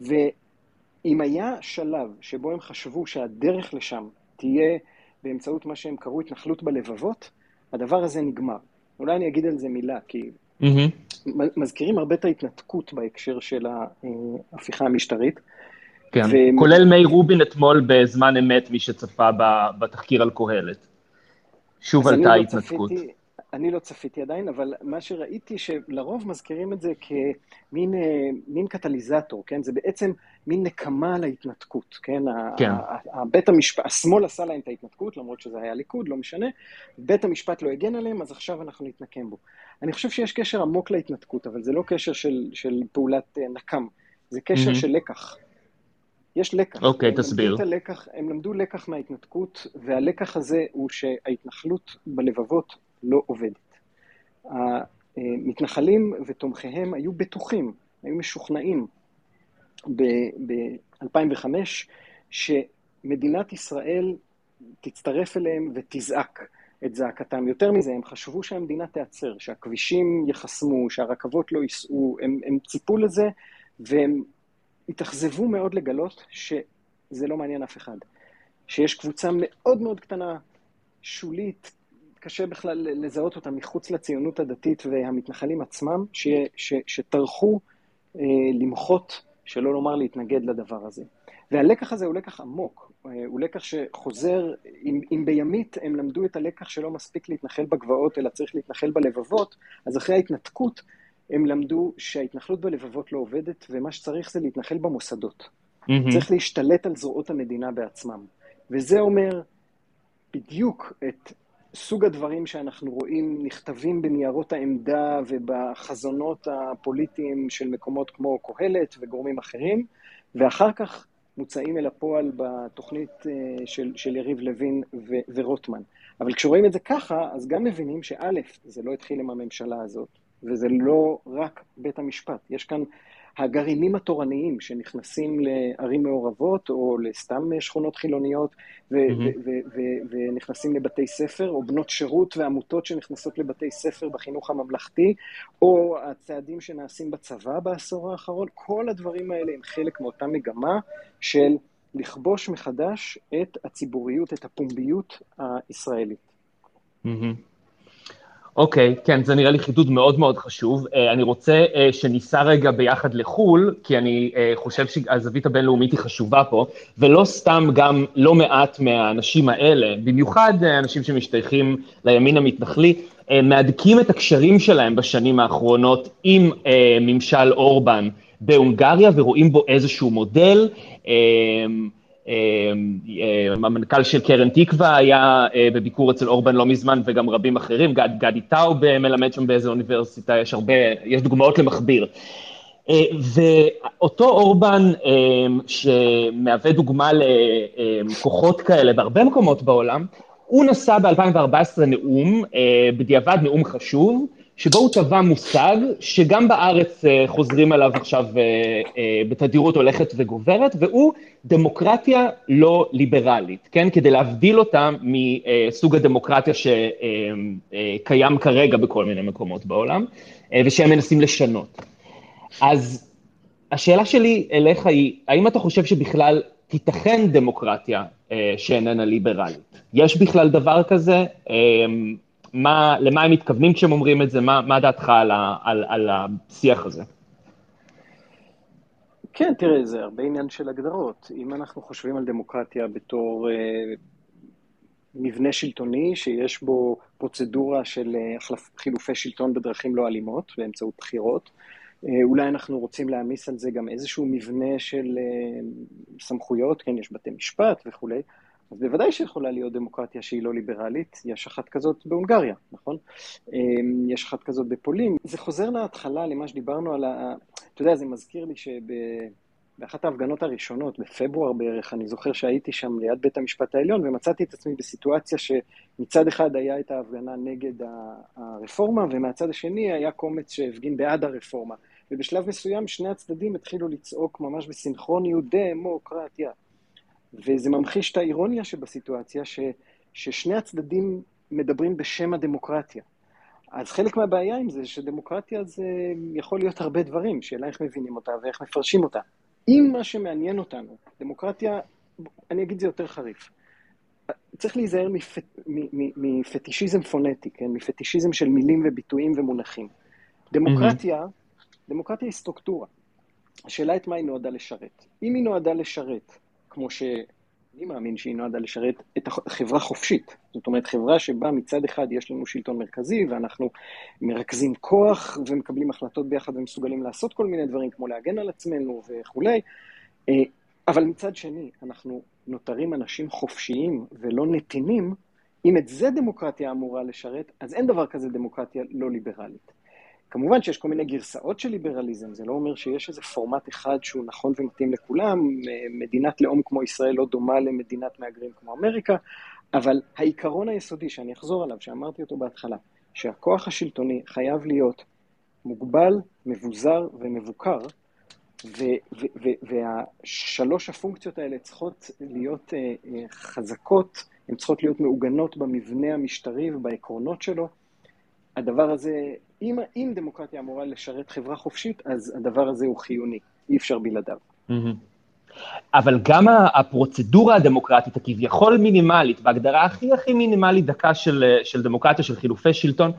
ואם היה שלב שבו הם חשבו שהדרך לשם תהיה באמצעות מה שהם קראו התנחלות בלבבות, הדבר הזה נגמר. אולי אני אגיד על זה מילה, כי Mm-hmm. מזכירים הרבה את ההתנתקות בהקשר של ההפיכה המשטרית. כן, ו... כולל מי רובין אתמול בזמן אמת, מי שצפה בתחקיר על קהלת. שוב עלתה ההתנתקות. צפיתי, אני לא צפיתי עדיין, אבל מה שראיתי שלרוב מזכירים את זה כמין אה, מין קטליזטור, כן? זה בעצם מין נקמה על ההתנתקות, כן? כן. בית המשפט, השמאל עשה להם את ההתנתקות, למרות שזה היה ליכוד, לא משנה. בית המשפט לא הגן עליהם, אז עכשיו אנחנו נתנקם בו. אני חושב שיש קשר עמוק להתנתקות, אבל זה לא קשר של, של פעולת אה, נקם, זה קשר mm-hmm. של לקח. יש לקח. אוקיי, okay, תסביר. הלקח, הם למדו לקח מההתנתקות, והלקח הזה הוא שההתנחלות בלבבות לא עובדת. המתנחלים ותומכיהם היו בטוחים, היו משוכנעים ב-2005 שמדינת ישראל תצטרף אליהם ותזעק את זעקתם. יותר מזה, הם חשבו שהמדינה תיעצר, שהכבישים ייחסמו, שהרכבות לא ייסעו, הם, הם ציפו לזה והם התאכזבו מאוד לגלות שזה לא מעניין אף אחד. שיש קבוצה מאוד מאוד קטנה, שולית, קשה בכלל לזהות אותה מחוץ לציונות הדתית והמתנחלים עצמם, ש, ש, שטרחו אה, למחות, שלא לומר להתנגד לדבר הזה. והלקח הזה הוא לקח עמוק, אה, הוא לקח שחוזר, אם, אם בימית הם למדו את הלקח שלא מספיק להתנחל בגבעות, אלא צריך להתנחל בלבבות, אז אחרי ההתנתקות הם למדו שההתנחלות בלבבות לא עובדת, ומה שצריך זה להתנחל במוסדות. Mm-hmm. צריך להשתלט על זרועות המדינה בעצמם. וזה אומר בדיוק את סוג הדברים שאנחנו רואים נכתבים בניירות העמדה ובחזונות הפוליטיים של מקומות כמו קהלת וגורמים אחרים, ואחר כך מוצאים אל הפועל בתוכנית אה, של, של יריב לוין ו, ורוטמן. אבל כשרואים את זה ככה, אז גם מבינים שא', זה לא התחיל עם הממשלה הזאת, וזה לא רק בית המשפט. יש כאן הגרעינים התורניים שנכנסים לערים מעורבות או לסתם שכונות חילוניות ו- mm-hmm. ו- ו- ונכנסים לבתי ספר, או בנות שירות ועמותות שנכנסות לבתי ספר בחינוך הממלכתי, או הצעדים שנעשים בצבא בעשור האחרון, כל הדברים האלה הם חלק מאותה מגמה של לכבוש מחדש את הציבוריות, את הפומביות הישראלית. Mm-hmm. אוקיי, כן, זה נראה לי חידוד מאוד מאוד חשוב. Uh, אני רוצה uh, שניסע רגע ביחד לחו"ל, כי אני uh, חושב שהזווית הבינלאומית היא חשובה פה, ולא סתם גם לא מעט מהאנשים האלה, במיוחד אנשים שמשתייכים לימין המתנחלי, מהדקים את הקשרים שלהם בשנים האחרונות עם ממשל אורבן בהונגריה, ורואים בו איזשהו מודל. אמ, אמ, המנכ"ל של קרן תקווה היה אה, בביקור אצל אורבן לא מזמן, וגם רבים אחרים, גד, גדי טאוב מלמד שם באיזה אוניברסיטה, יש הרבה, יש דוגמאות למכביר. אה, ואותו אורבן אמ, שמהווה דוגמה לכוחות כאלה בהרבה מקומות בעולם, הוא נשא ב-2014 נאום, אה, בדיעבד נאום חשוב, שבו הוא טבע מושג שגם בארץ אה, חוזרים עליו עכשיו אה, אה, בתדירות הולכת וגוברת, והוא דמוקרטיה לא ליברלית, כן? כדי להבדיל אותה מסוג הדמוקרטיה שקיים כרגע בכל מיני מקומות בעולם, ושהם מנסים לשנות. אז השאלה שלי אליך היא, האם אתה חושב שבכלל תיתכן דמוקרטיה שאיננה ליברלית? יש בכלל דבר כזה? מה, למה הם מתכוונים כשהם אומרים את זה? מה, מה דעתך על, ה, על, על השיח הזה? כן, תראה, זה הרבה עניין של הגדרות. אם אנחנו חושבים על דמוקרטיה בתור אה, מבנה שלטוני שיש בו פרוצדורה של אה, חילופי שלטון בדרכים לא אלימות, באמצעות בחירות, אה, אולי אנחנו רוצים להעמיס על זה גם איזשהו מבנה של אה, סמכויות, כן, יש בתי משפט וכולי, אז בוודאי שיכולה להיות דמוקרטיה שהיא לא ליברלית, יש אחת כזאת בהונגריה, נכון? אמ, יש אחת כזאת בפולין. זה חוזר להתחלה, למה שדיברנו על ה... אתה יודע, זה מזכיר לי שבאחת ההפגנות הראשונות, בפברואר בערך, אני זוכר שהייתי שם ליד בית המשפט העליון, ומצאתי את עצמי בסיטואציה שמצד אחד היה את ההפגנה נגד הרפורמה, ומהצד השני היה קומץ שהפגין בעד הרפורמה. ובשלב מסוים שני הצדדים התחילו לצעוק ממש בסינכרוניות דמוקרטיה. וזה ממחיש את האירוניה שבסיטואציה, ש, ששני הצדדים מדברים בשם הדמוקרטיה. אז חלק מהבעיה עם זה, שדמוקרטיה זה יכול להיות הרבה דברים, שאלה איך מבינים אותה ואיך מפרשים אותה. אם מה שמעניין אותנו, דמוקרטיה, אני אגיד זה יותר חריף, צריך להיזהר מפט, מפטישיזם פונטי, כן? מפטישיזם של מילים וביטויים ומונחים. דמוקרטיה, mm-hmm. דמוקרטיה היא סטרוקטורה. השאלה את מה היא נועדה לשרת. אם היא נועדה לשרת כמו אני מאמין שהיא נועדה לשרת את החברה חופשית. זאת אומרת, חברה שבה מצד אחד יש לנו שלטון מרכזי, ואנחנו מרכזים כוח ומקבלים החלטות ביחד ומסוגלים לעשות כל מיני דברים, כמו להגן על עצמנו וכולי, אה, אבל מצד שני, אנחנו נותרים אנשים חופשיים ולא נתינים, אם את זה דמוקרטיה אמורה לשרת, אז אין דבר כזה דמוקרטיה לא ליברלית. כמובן שיש כל מיני גרסאות של ליברליזם, זה לא אומר שיש איזה פורמט אחד שהוא נכון ומתאים לכולם, מדינת לאום כמו ישראל לא דומה למדינת מהגרים כמו אמריקה, אבל העיקרון היסודי שאני אחזור עליו, שאמרתי אותו בהתחלה, שהכוח השלטוני חייב להיות מוגבל, מבוזר ומבוקר, והשלוש הפונקציות האלה צריכות להיות uh, uh, חזקות, הן צריכות להיות מעוגנות במבנה המשטרי ובעקרונות שלו. הדבר הזה, אם, אם דמוקרטיה אמורה לשרת חברה חופשית, אז הדבר הזה הוא חיוני, אי אפשר בלעדיו. אבל גם הפרוצדורה הדמוקרטית הכביכול מינימלית, בהגדרה הכי הכי מינימלית דקה של, של דמוקרטיה, של חילופי שלטון,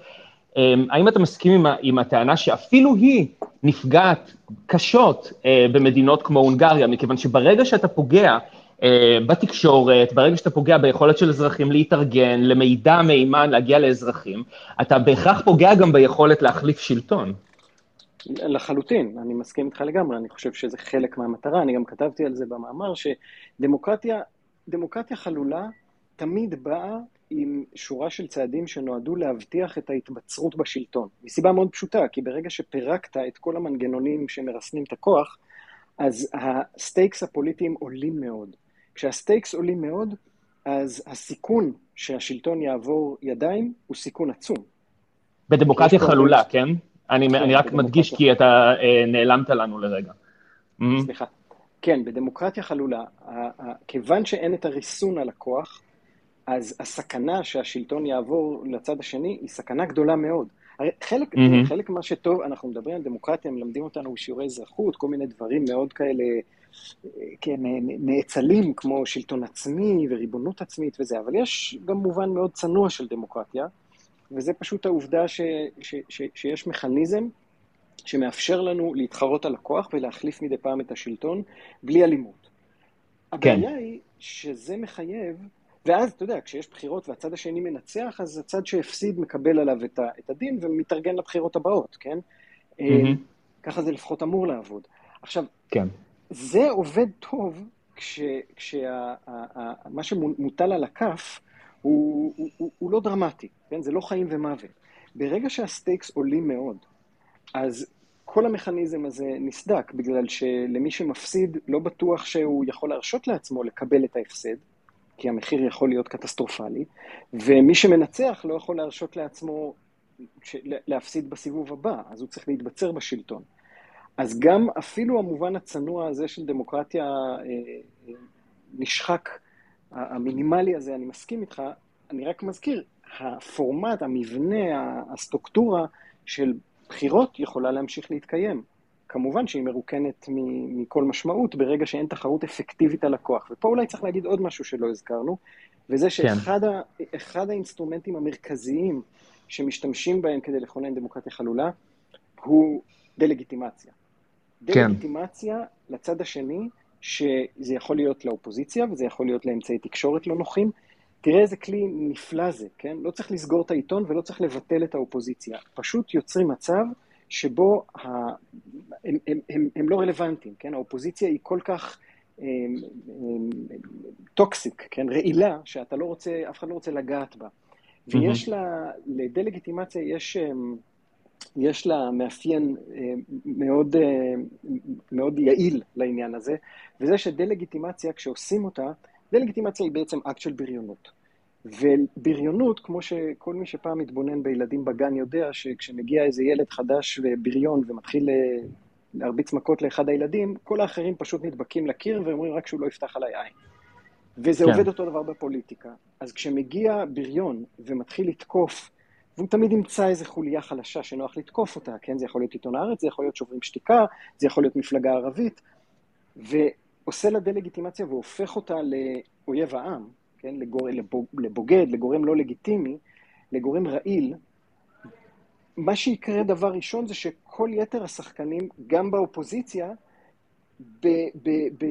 אמ, האם אתה מסכים עם, עם הטענה שאפילו היא נפגעת קשות אה, במדינות כמו הונגריה, מכיוון שברגע שאתה פוגע אה, בתקשורת, ברגע שאתה פוגע ביכולת של אזרחים להתארגן, למידע מהימן להגיע לאזרחים, אתה בהכרח פוגע גם ביכולת להחליף שלטון. לחלוטין, אני מסכים איתך לגמרי, אני חושב שזה חלק מהמטרה, אני גם כתבתי על זה במאמר, שדמוקרטיה, דמוקרטיה חלולה תמיד באה עם שורה של צעדים שנועדו להבטיח את ההתבצרות בשלטון. מסיבה מאוד פשוטה, כי ברגע שפירקת את כל המנגנונים שמרסנים את הכוח, אז ה stakes הפוליטיים עולים מאוד. כשה stakes עולים מאוד, אז הסיכון שהשלטון יעבור ידיים הוא סיכון עצום. בדמוקרטיה חלולה, כן? אני, כן, אני רק מדגיש כי אתה אה, נעלמת לנו לרגע. סליחה. כן, בדמוקרטיה חלולה, כיוון שאין את הריסון על הכוח, אז הסכנה שהשלטון יעבור לצד השני היא סכנה גדולה מאוד. הרי חלק, mm-hmm. חלק מה שטוב, אנחנו מדברים על דמוקרטיה, מלמדים אותנו בשיעורי אזרחות, כל מיני דברים מאוד כאלה, כן, נאצלים, כמו שלטון עצמי וריבונות עצמית וזה, אבל יש גם מובן מאוד צנוע של דמוקרטיה, וזה פשוט העובדה ש, ש, ש, שיש מכניזם שמאפשר לנו להתחרות על הכוח ולהחליף מדי פעם את השלטון בלי אלימות. כן. הבעיה היא שזה מחייב ואז, אתה יודע, כשיש בחירות והצד השני מנצח, אז הצד שהפסיד מקבל עליו את, ה, את הדין ומתארגן לבחירות הבאות, כן? Mm-hmm. ככה זה לפחות אמור לעבוד. עכשיו, כן. זה עובד טוב כשמה כש, שמוטל על הכף הוא, הוא, הוא, הוא לא דרמטי, כן? זה לא חיים ומוות. ברגע שה stakes עולים מאוד, אז כל המכניזם הזה נסדק, בגלל שלמי שמפסיד לא בטוח שהוא יכול להרשות לעצמו לקבל את ההפסד, כי המחיר יכול להיות קטסטרופלי, ומי שמנצח לא יכול להרשות לעצמו להפסיד בסיבוב הבא, אז הוא צריך להתבצר בשלטון. אז גם אפילו המובן הצנוע הזה של דמוקרטיה אה, אה, נשחק, המינימלי הזה, אני מסכים איתך, אני רק מזכיר, הפורמט, המבנה, הסטרוקטורה של בחירות יכולה להמשיך להתקיים. כמובן שהיא מרוקנת מכל משמעות ברגע שאין תחרות אפקטיבית על הכוח. ופה אולי צריך להגיד עוד משהו שלא הזכרנו, וזה כן. שאחד כן. ה, האינסטרומנטים המרכזיים שמשתמשים בהם כדי לכונן דמוקרטיה חלולה, הוא דה-לגיטימציה. כן. דה-לגיטימציה לצד השני, שזה יכול להיות לאופוזיציה, וזה יכול להיות לאמצעי תקשורת לא נוחים. תראה איזה כלי נפלא זה, כן? לא צריך לסגור את העיתון ולא צריך לבטל את האופוזיציה. פשוט יוצרים מצב שבו ה... הם, הם, הם, הם לא רלוונטיים, כן? האופוזיציה היא כל כך toxic, כן? רעילה, שאתה לא רוצה, אף אחד לא רוצה לגעת בה. ויש לה, לדה-לגיטימציה יש, יש לה מאפיין מאוד, מאוד יעיל לעניין הזה, וזה שדה-לגיטימציה, כשעושים אותה, דה-לגיטימציה היא בעצם אקט של בריונות. ובריונות, כמו שכל מי שפעם מתבונן בילדים בגן יודע, שכשמגיע איזה ילד חדש ובריון ומתחיל אה, להרביץ מכות לאחד הילדים, כל האחרים פשוט נדבקים לקיר ואומרים רק שהוא לא יפתח עליי עין. וזה כן. עובד אותו דבר בפוליטיקה. אז כשמגיע בריון ומתחיל לתקוף, והוא תמיד ימצא איזה חוליה חלשה שנוח לתקוף אותה, כן? זה יכול להיות עיתון הארץ, זה יכול להיות שוברים שתיקה, זה יכול להיות מפלגה ערבית, ועושה לה דה-לגיטימציה והופך אותה לאויב העם, כן, לגור, לבוגד, לגורם לא לגיטימי, לגורם רעיל, מה שיקרה דבר ראשון זה שכל יתר השחקנים, גם באופוזיציה, ב, ב, ב,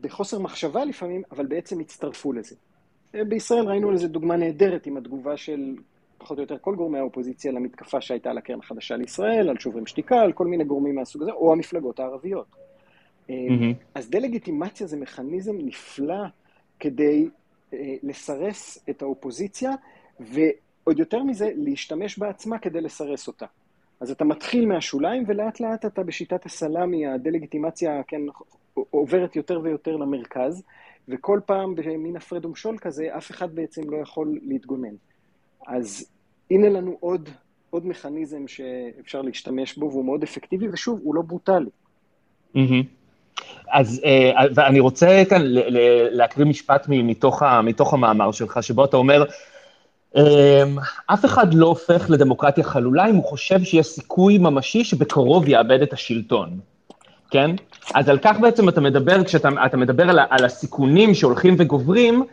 בחוסר מחשבה לפעמים, אבל בעצם הצטרפו לזה. בישראל ראינו לזה דוגמה נהדרת עם התגובה של פחות או יותר כל גורמי האופוזיציה למתקפה שהייתה על הקרן החדשה לישראל, על שוברים שתיקה, על כל מיני גורמים מהסוג הזה, או המפלגות הערביות. Mm-hmm. אז דה-לגיטימציה זה מכניזם נפלא כדי אה, לסרס את האופוזיציה, ועוד יותר מזה, להשתמש בעצמה כדי לסרס אותה. אז אתה מתחיל מהשוליים, ולאט לאט אתה בשיטת הסלאמי, הדה-לגיטימציה, כן, עוברת יותר ויותר למרכז, וכל פעם במין הפרד ומשול כזה, אף אחד בעצם לא יכול להתגונן. אז הנה לנו עוד, עוד מכניזם שאפשר להשתמש בו, והוא מאוד אפקטיבי, ושוב, הוא לא ברוטלי. אז אה, ואני רוצה כאן להקריא משפט מתוך, מתוך המאמר שלך, שבו אתה אומר, אמ, אף אחד לא הופך לדמוקרטיה חלולה אם הוא חושב שיש סיכוי ממשי שבקרוב יאבד את השלטון, כן? אז על כך בעצם אתה מדבר, כשאתה מדבר על, על הסיכונים שהולכים וגוברים,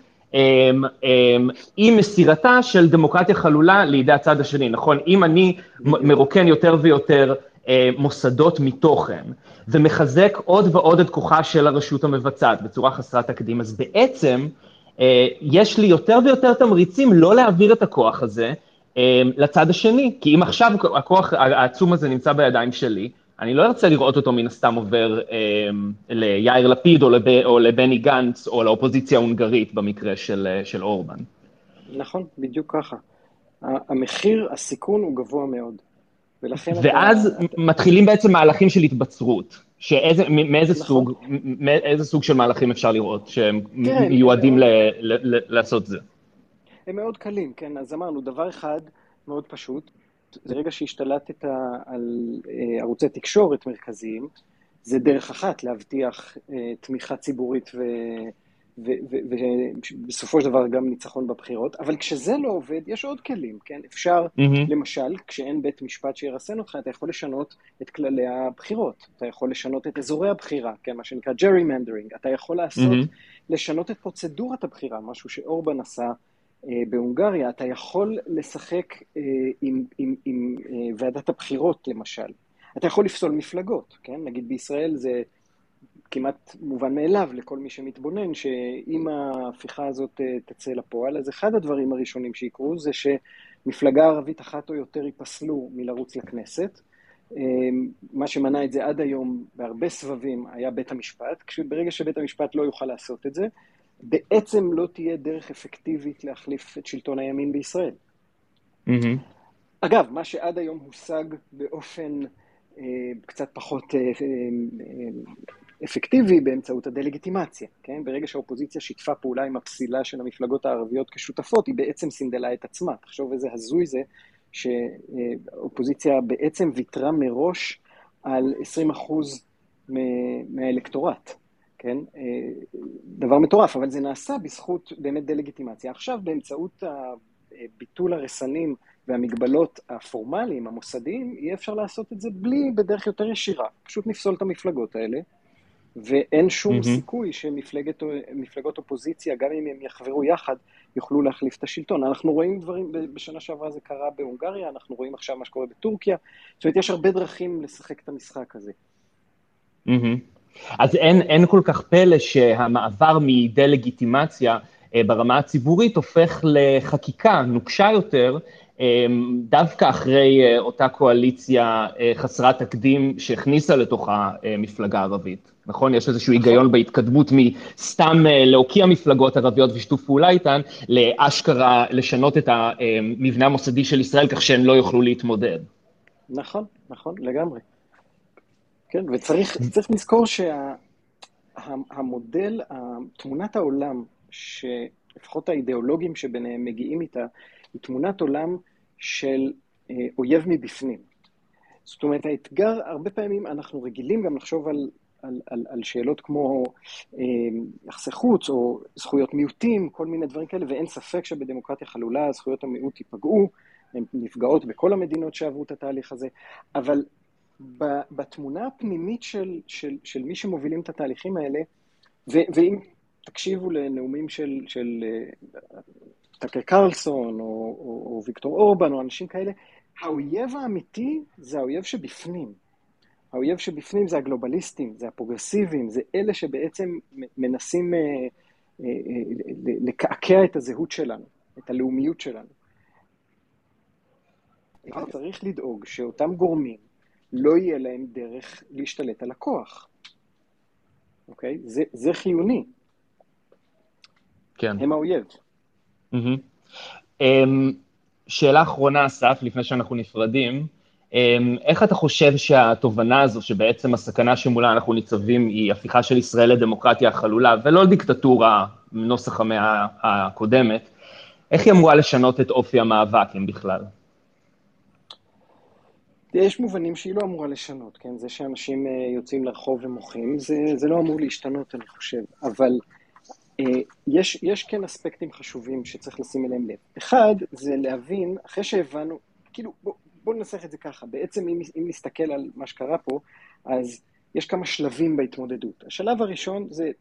עם מסירתה של דמוקרטיה חלולה לידי הצד השני, נכון? אם אני מרוקן יותר ויותר אה, מוסדות מתוכן, ומחזק עוד ועוד את כוחה של הרשות המבצעת בצורה חסרת תקדים, אז בעצם אה, יש לי יותר ויותר תמריצים לא להעביר את הכוח הזה אה, לצד השני, כי אם עכשיו הכוח העצום הזה נמצא בידיים שלי, אני לא ארצה לראות אותו מן הסתם עובר אה, ליאיר לפיד או, לב, או לבני גנץ או לאופוזיציה ההונגרית במקרה של, אה, של אורבן. נכון, בדיוק ככה. המחיר, הסיכון הוא גבוה מאוד. ולכן ואז אתה... מתחילים בעצם מהלכים של התבצרות. שאיזה, מאיזה נכון. סוג, מאיזה סוג של מהלכים אפשר לראות שהם כן, מיועדים. ל, ל, ל, לעשות זה? הם מאוד קלים, כן, אז אמרנו, דבר אחד מאוד פשוט, זה רגע שהשתלטת על אה, ערוצי תקשורת מרכזיים, זה דרך אחת להבטיח אה, תמיכה ציבורית ו... ובסופו של דבר גם ניצחון בבחירות, אבל כשזה לא עובד, יש עוד כלים, כן? אפשר, mm-hmm. למשל, כשאין בית משפט שירסן אותך, אתה יכול לשנות את כללי הבחירות, אתה יכול לשנות את אזורי הבחירה, כן? מה שנקרא gerrymandering, אתה יכול לעשות, mm-hmm. לשנות את פרוצדורת הבחירה, משהו שאורבן עשה בהונגריה, אתה יכול לשחק אה, עם, עם, עם אה, ועדת הבחירות, למשל. אתה יכול לפסול מפלגות, כן? נגיד בישראל זה... כמעט מובן מאליו לכל מי שמתבונן, שאם ההפיכה הזאת אה, תצא לפועל, אז אחד הדברים הראשונים שיקרו זה שמפלגה ערבית אחת או יותר ייפסלו מלרוץ לכנסת. אה, מה שמנע את זה עד היום בהרבה סבבים היה בית המשפט, ברגע שבית המשפט לא יוכל לעשות את זה, בעצם לא תהיה דרך אפקטיבית להחליף את שלטון הימין בישראל. Mm-hmm. אגב, מה שעד היום הושג באופן אה, קצת פחות אה, אה, אפקטיבי באמצעות הדה-לגיטימציה, כן? ברגע שהאופוזיציה שיתפה פעולה עם הפסילה של המפלגות הערביות כשותפות, היא בעצם סינדלה את עצמה. תחשוב איזה הזוי זה שאופוזיציה בעצם ויתרה מראש על 20% מהאלקטורט, כן? דבר מטורף, אבל זה נעשה בזכות באמת דה-לגיטימציה. עכשיו, באמצעות ביטול הרסנים והמגבלות הפורמליים, המוסדיים, יהיה אפשר לעשות את זה בלי, בדרך יותר ישירה. פשוט נפסול את המפלגות האלה, ואין שום mm-hmm. סיכוי שמפלגות אופוזיציה, גם אם הם יחברו יחד, יוכלו להחליף את השלטון. אנחנו רואים דברים, בשנה שעברה זה קרה בהונגריה, אנחנו רואים עכשיו מה שקורה בטורקיה, זאת אומרת, יש הרבה דרכים לשחק את המשחק הזה. Mm-hmm. אז אין, אין כל כך פלא שהמעבר מדה-לגיטימציה אה, ברמה הציבורית הופך לחקיקה נוקשה יותר, אמ, דווקא אחרי אה, אותה קואליציה אה, חסרת תקדים שהכניסה לתוכה אה, מפלגה ערבית, נכון? יש איזשהו נכון. היגיון בהתקדמות מסתם להוקיע מפלגות ערביות ושיתוף פעולה איתן, לאשכרה לשנות את המבנה המוסדי של ישראל כך שהן לא יוכלו להתמודד. נכון, נכון, לגמרי. כן, וצריך לזכור שהמודל, תמונת העולם, שלפחות האידיאולוגים שביניהם מגיעים איתה, היא תמונת עולם של אה, אויב מבפנים. זאת אומרת, האתגר, הרבה פעמים אנחנו רגילים גם לחשוב על, על, על, על שאלות כמו אה, יחסי חוץ או זכויות מיעוטים, כל מיני דברים כאלה, ואין ספק שבדמוקרטיה חלולה זכויות המיעוט ייפגעו, הן נפגעות בכל המדינות שעברו את התהליך הזה, אבל בתמונה הפנימית של, של, של מי שמובילים את התהליכים האלה, ו, ואם תקשיבו לנאומים של, של אה, טאקר קרלסון, או, או, או ויקטור אורבן, או אנשים כאלה, האויב האמיתי זה האויב שבפנים. האויב שבפנים זה הגלובליסטים, זה הפרוגרסיביים, זה אלה שבעצם מנסים אה, אה, אה, לקעקע את הזהות שלנו, את הלאומיות שלנו. צריך לדאוג שאותם גורמים לא יהיה להם דרך להשתלט על הכוח, אוקיי? זה, זה חיוני. כן. הם האויב. Mm-hmm. Um, שאלה אחרונה, אסף, לפני שאנחנו נפרדים. Um, איך אתה חושב שהתובנה הזו, שבעצם הסכנה שמולה אנחנו ניצבים היא הפיכה של ישראל לדמוקרטיה חלולה, ולא דיקטטורה נוסח המאה הקודמת, איך היא אמורה לשנות את אופי המאבק, אם בכלל? יש מובנים שהיא לא אמורה לשנות, כן? זה שאנשים אה, יוצאים לרחוב ומוחים, זה, זה לא אמור להשתנות, אני חושב. אבל אה, יש, יש כן אספקטים חשובים שצריך לשים אליהם לב. אחד, זה להבין, אחרי שהבנו, כאילו, בואו בוא ננסח את זה ככה. בעצם, אם, אם נסתכל על מה שקרה פה, אז יש כמה שלבים בהתמודדות. השלב הראשון זה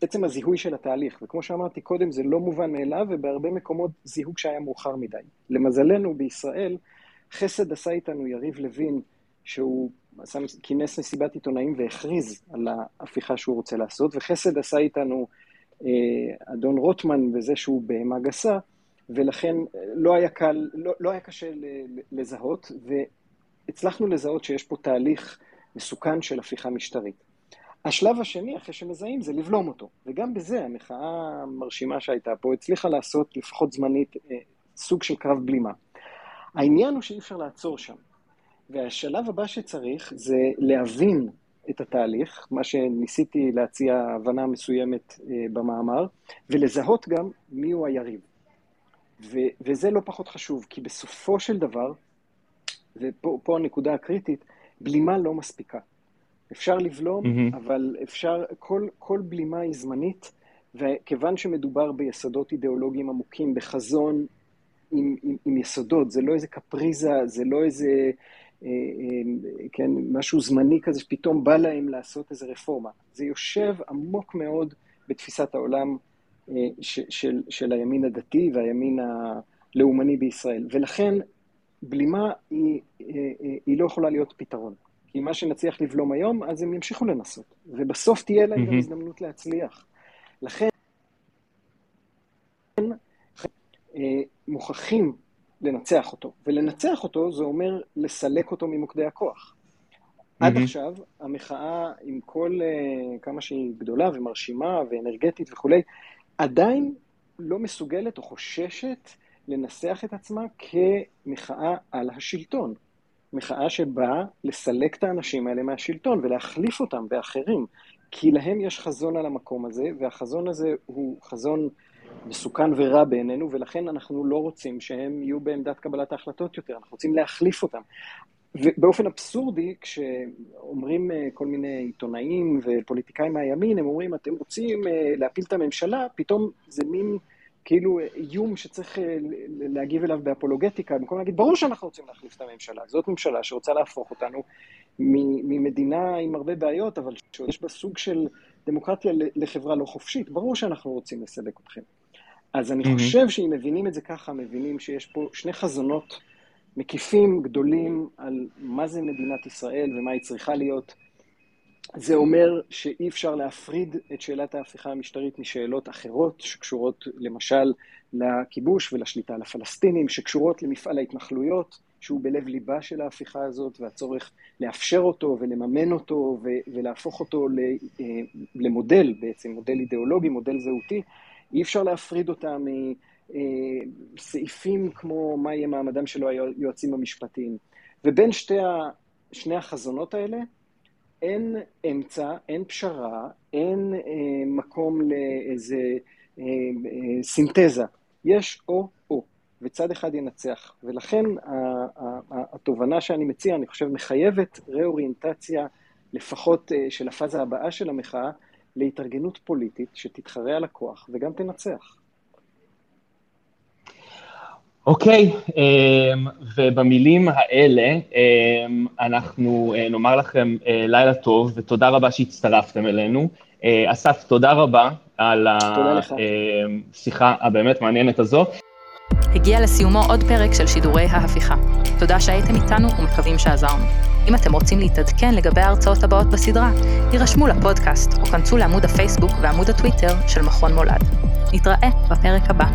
עצם הזיהוי של התהליך, וכמו שאמרתי קודם, זה לא מובן מאליו, ובהרבה מקומות זיהוי שהיה מאוחר מדי. למזלנו, בישראל, חסד עשה איתנו יריב לוין, שהוא כינס מסיבת עיתונאים והכריז על ההפיכה שהוא רוצה לעשות, וחסד עשה איתנו אה, אדון רוטמן בזה שהוא בהמה גסה, ולכן לא היה קל, לא, לא היה קשה לזהות, והצלחנו לזהות שיש פה תהליך מסוכן של הפיכה משטרית. השלב השני, אחרי שמזהים, זה לבלום אותו. וגם בזה המחאה המרשימה שהייתה פה הצליחה לעשות, לפחות זמנית, אה, סוג של קרב בלימה. העניין הוא שאי אפשר לעצור שם. והשלב הבא שצריך זה להבין את התהליך, מה שניסיתי להציע הבנה מסוימת אה, במאמר, ולזהות גם מיהו היריב. ו- וזה לא פחות חשוב, כי בסופו של דבר, ופה הנקודה הקריטית, בלימה לא מספיקה. אפשר לבלום, mm-hmm. אבל אפשר, כל, כל בלימה היא זמנית, וכיוון שמדובר ביסודות אידיאולוגיים עמוקים, בחזון עם, עם, עם יסודות, זה לא איזה קפריזה, זה לא איזה, אה, אה, כן, משהו זמני כזה שפתאום בא להם לעשות איזה רפורמה. זה יושב עמוק מאוד בתפיסת העולם אה, ש, של, של הימין הדתי והימין הלאומני בישראל. ולכן בלימה היא, אה, אה, היא לא יכולה להיות פתרון. כי מה שנצליח לבלום היום, אז הם ימשיכו לנסות. ובסוף תהיה להם mm-hmm. גם הזדמנות להצליח. לכן, מוכרחים לנצח אותו. ולנצח אותו זה אומר לסלק אותו ממוקדי הכוח. Mm-hmm. עד עכשיו, המחאה, עם כל uh, כמה שהיא גדולה ומרשימה ואנרגטית וכולי, עדיין לא מסוגלת או חוששת לנסח את עצמה כמחאה על השלטון. מחאה שבאה לסלק את האנשים האלה מהשלטון ולהחליף אותם באחרים, כי להם יש חזון על המקום הזה, והחזון הזה הוא חזון מסוכן ורע בעינינו, ולכן אנחנו לא רוצים שהם יהיו בעמדת קבלת ההחלטות יותר, אנחנו רוצים להחליף אותם. ובאופן אבסורדי, כשאומרים אה, כל מיני עיתונאים ופוליטיקאים מהימין, הם אומרים, אתם רוצים אה, להפיל את הממשלה, פתאום זה מין כאילו איום שצריך אה, להגיב אליו באפולוגטיקה, במקום להגיד, ברור שאנחנו רוצים להחליף את הממשלה. זאת ממשלה שרוצה להפוך אותנו ממדינה עם הרבה בעיות, אבל שיש בה סוג של דמוקרטיה לחברה לא חופשית, ברור שאנחנו רוצים לסלק אתכם. אז אני mm-hmm. חושב שאם מבינים את זה ככה, מבינים שיש פה שני חזונות מקיפים, גדולים, על מה זה מדינת ישראל ומה היא צריכה להיות. זה אומר שאי אפשר להפריד את שאלת ההפיכה המשטרית משאלות אחרות שקשורות למשל לכיבוש ולשליטה על הפלסטינים, שקשורות למפעל ההתנחלויות, שהוא בלב ליבה של ההפיכה הזאת, והצורך לאפשר אותו ולממן אותו ולהפוך אותו אה, למודל בעצם, מודל אידיאולוגי, מודל זהותי. אי אפשר להפריד אותה מסעיפים כמו מה יהיה מעמדם של היועצים המשפטיים. ובין שתי ה, שני החזונות האלה, אין אמצע, אין פשרה, אין אה, מקום לאיזה אה, אה, סינתזה. יש או-או, וצד אחד ינצח. ולכן התובנה שאני מציע, אני חושב, מחייבת ראוריינטציה, לפחות אה, של הפאזה הבאה של המחאה, להתארגנות פוליטית שתתחרה על הכוח וגם תנצח. אוקיי, okay, אמ, ובמילים האלה אמ, אנחנו אה, נאמר לכם אה, לילה טוב, ותודה רבה שהצטרפתם אלינו. אה, אסף, תודה רבה על השיחה הבאמת מעניינת הזו. הגיע לסיומו עוד פרק של שידורי ההפיכה. תודה שהייתם איתנו ומקווים שעזרנו. אם אתם רוצים להתעדכן לגבי ההרצאות הבאות בסדרה, הירשמו לפודקאסט או כנסו לעמוד הפייסבוק ועמוד הטוויטר של מכון מולד. נתראה בפרק הבא.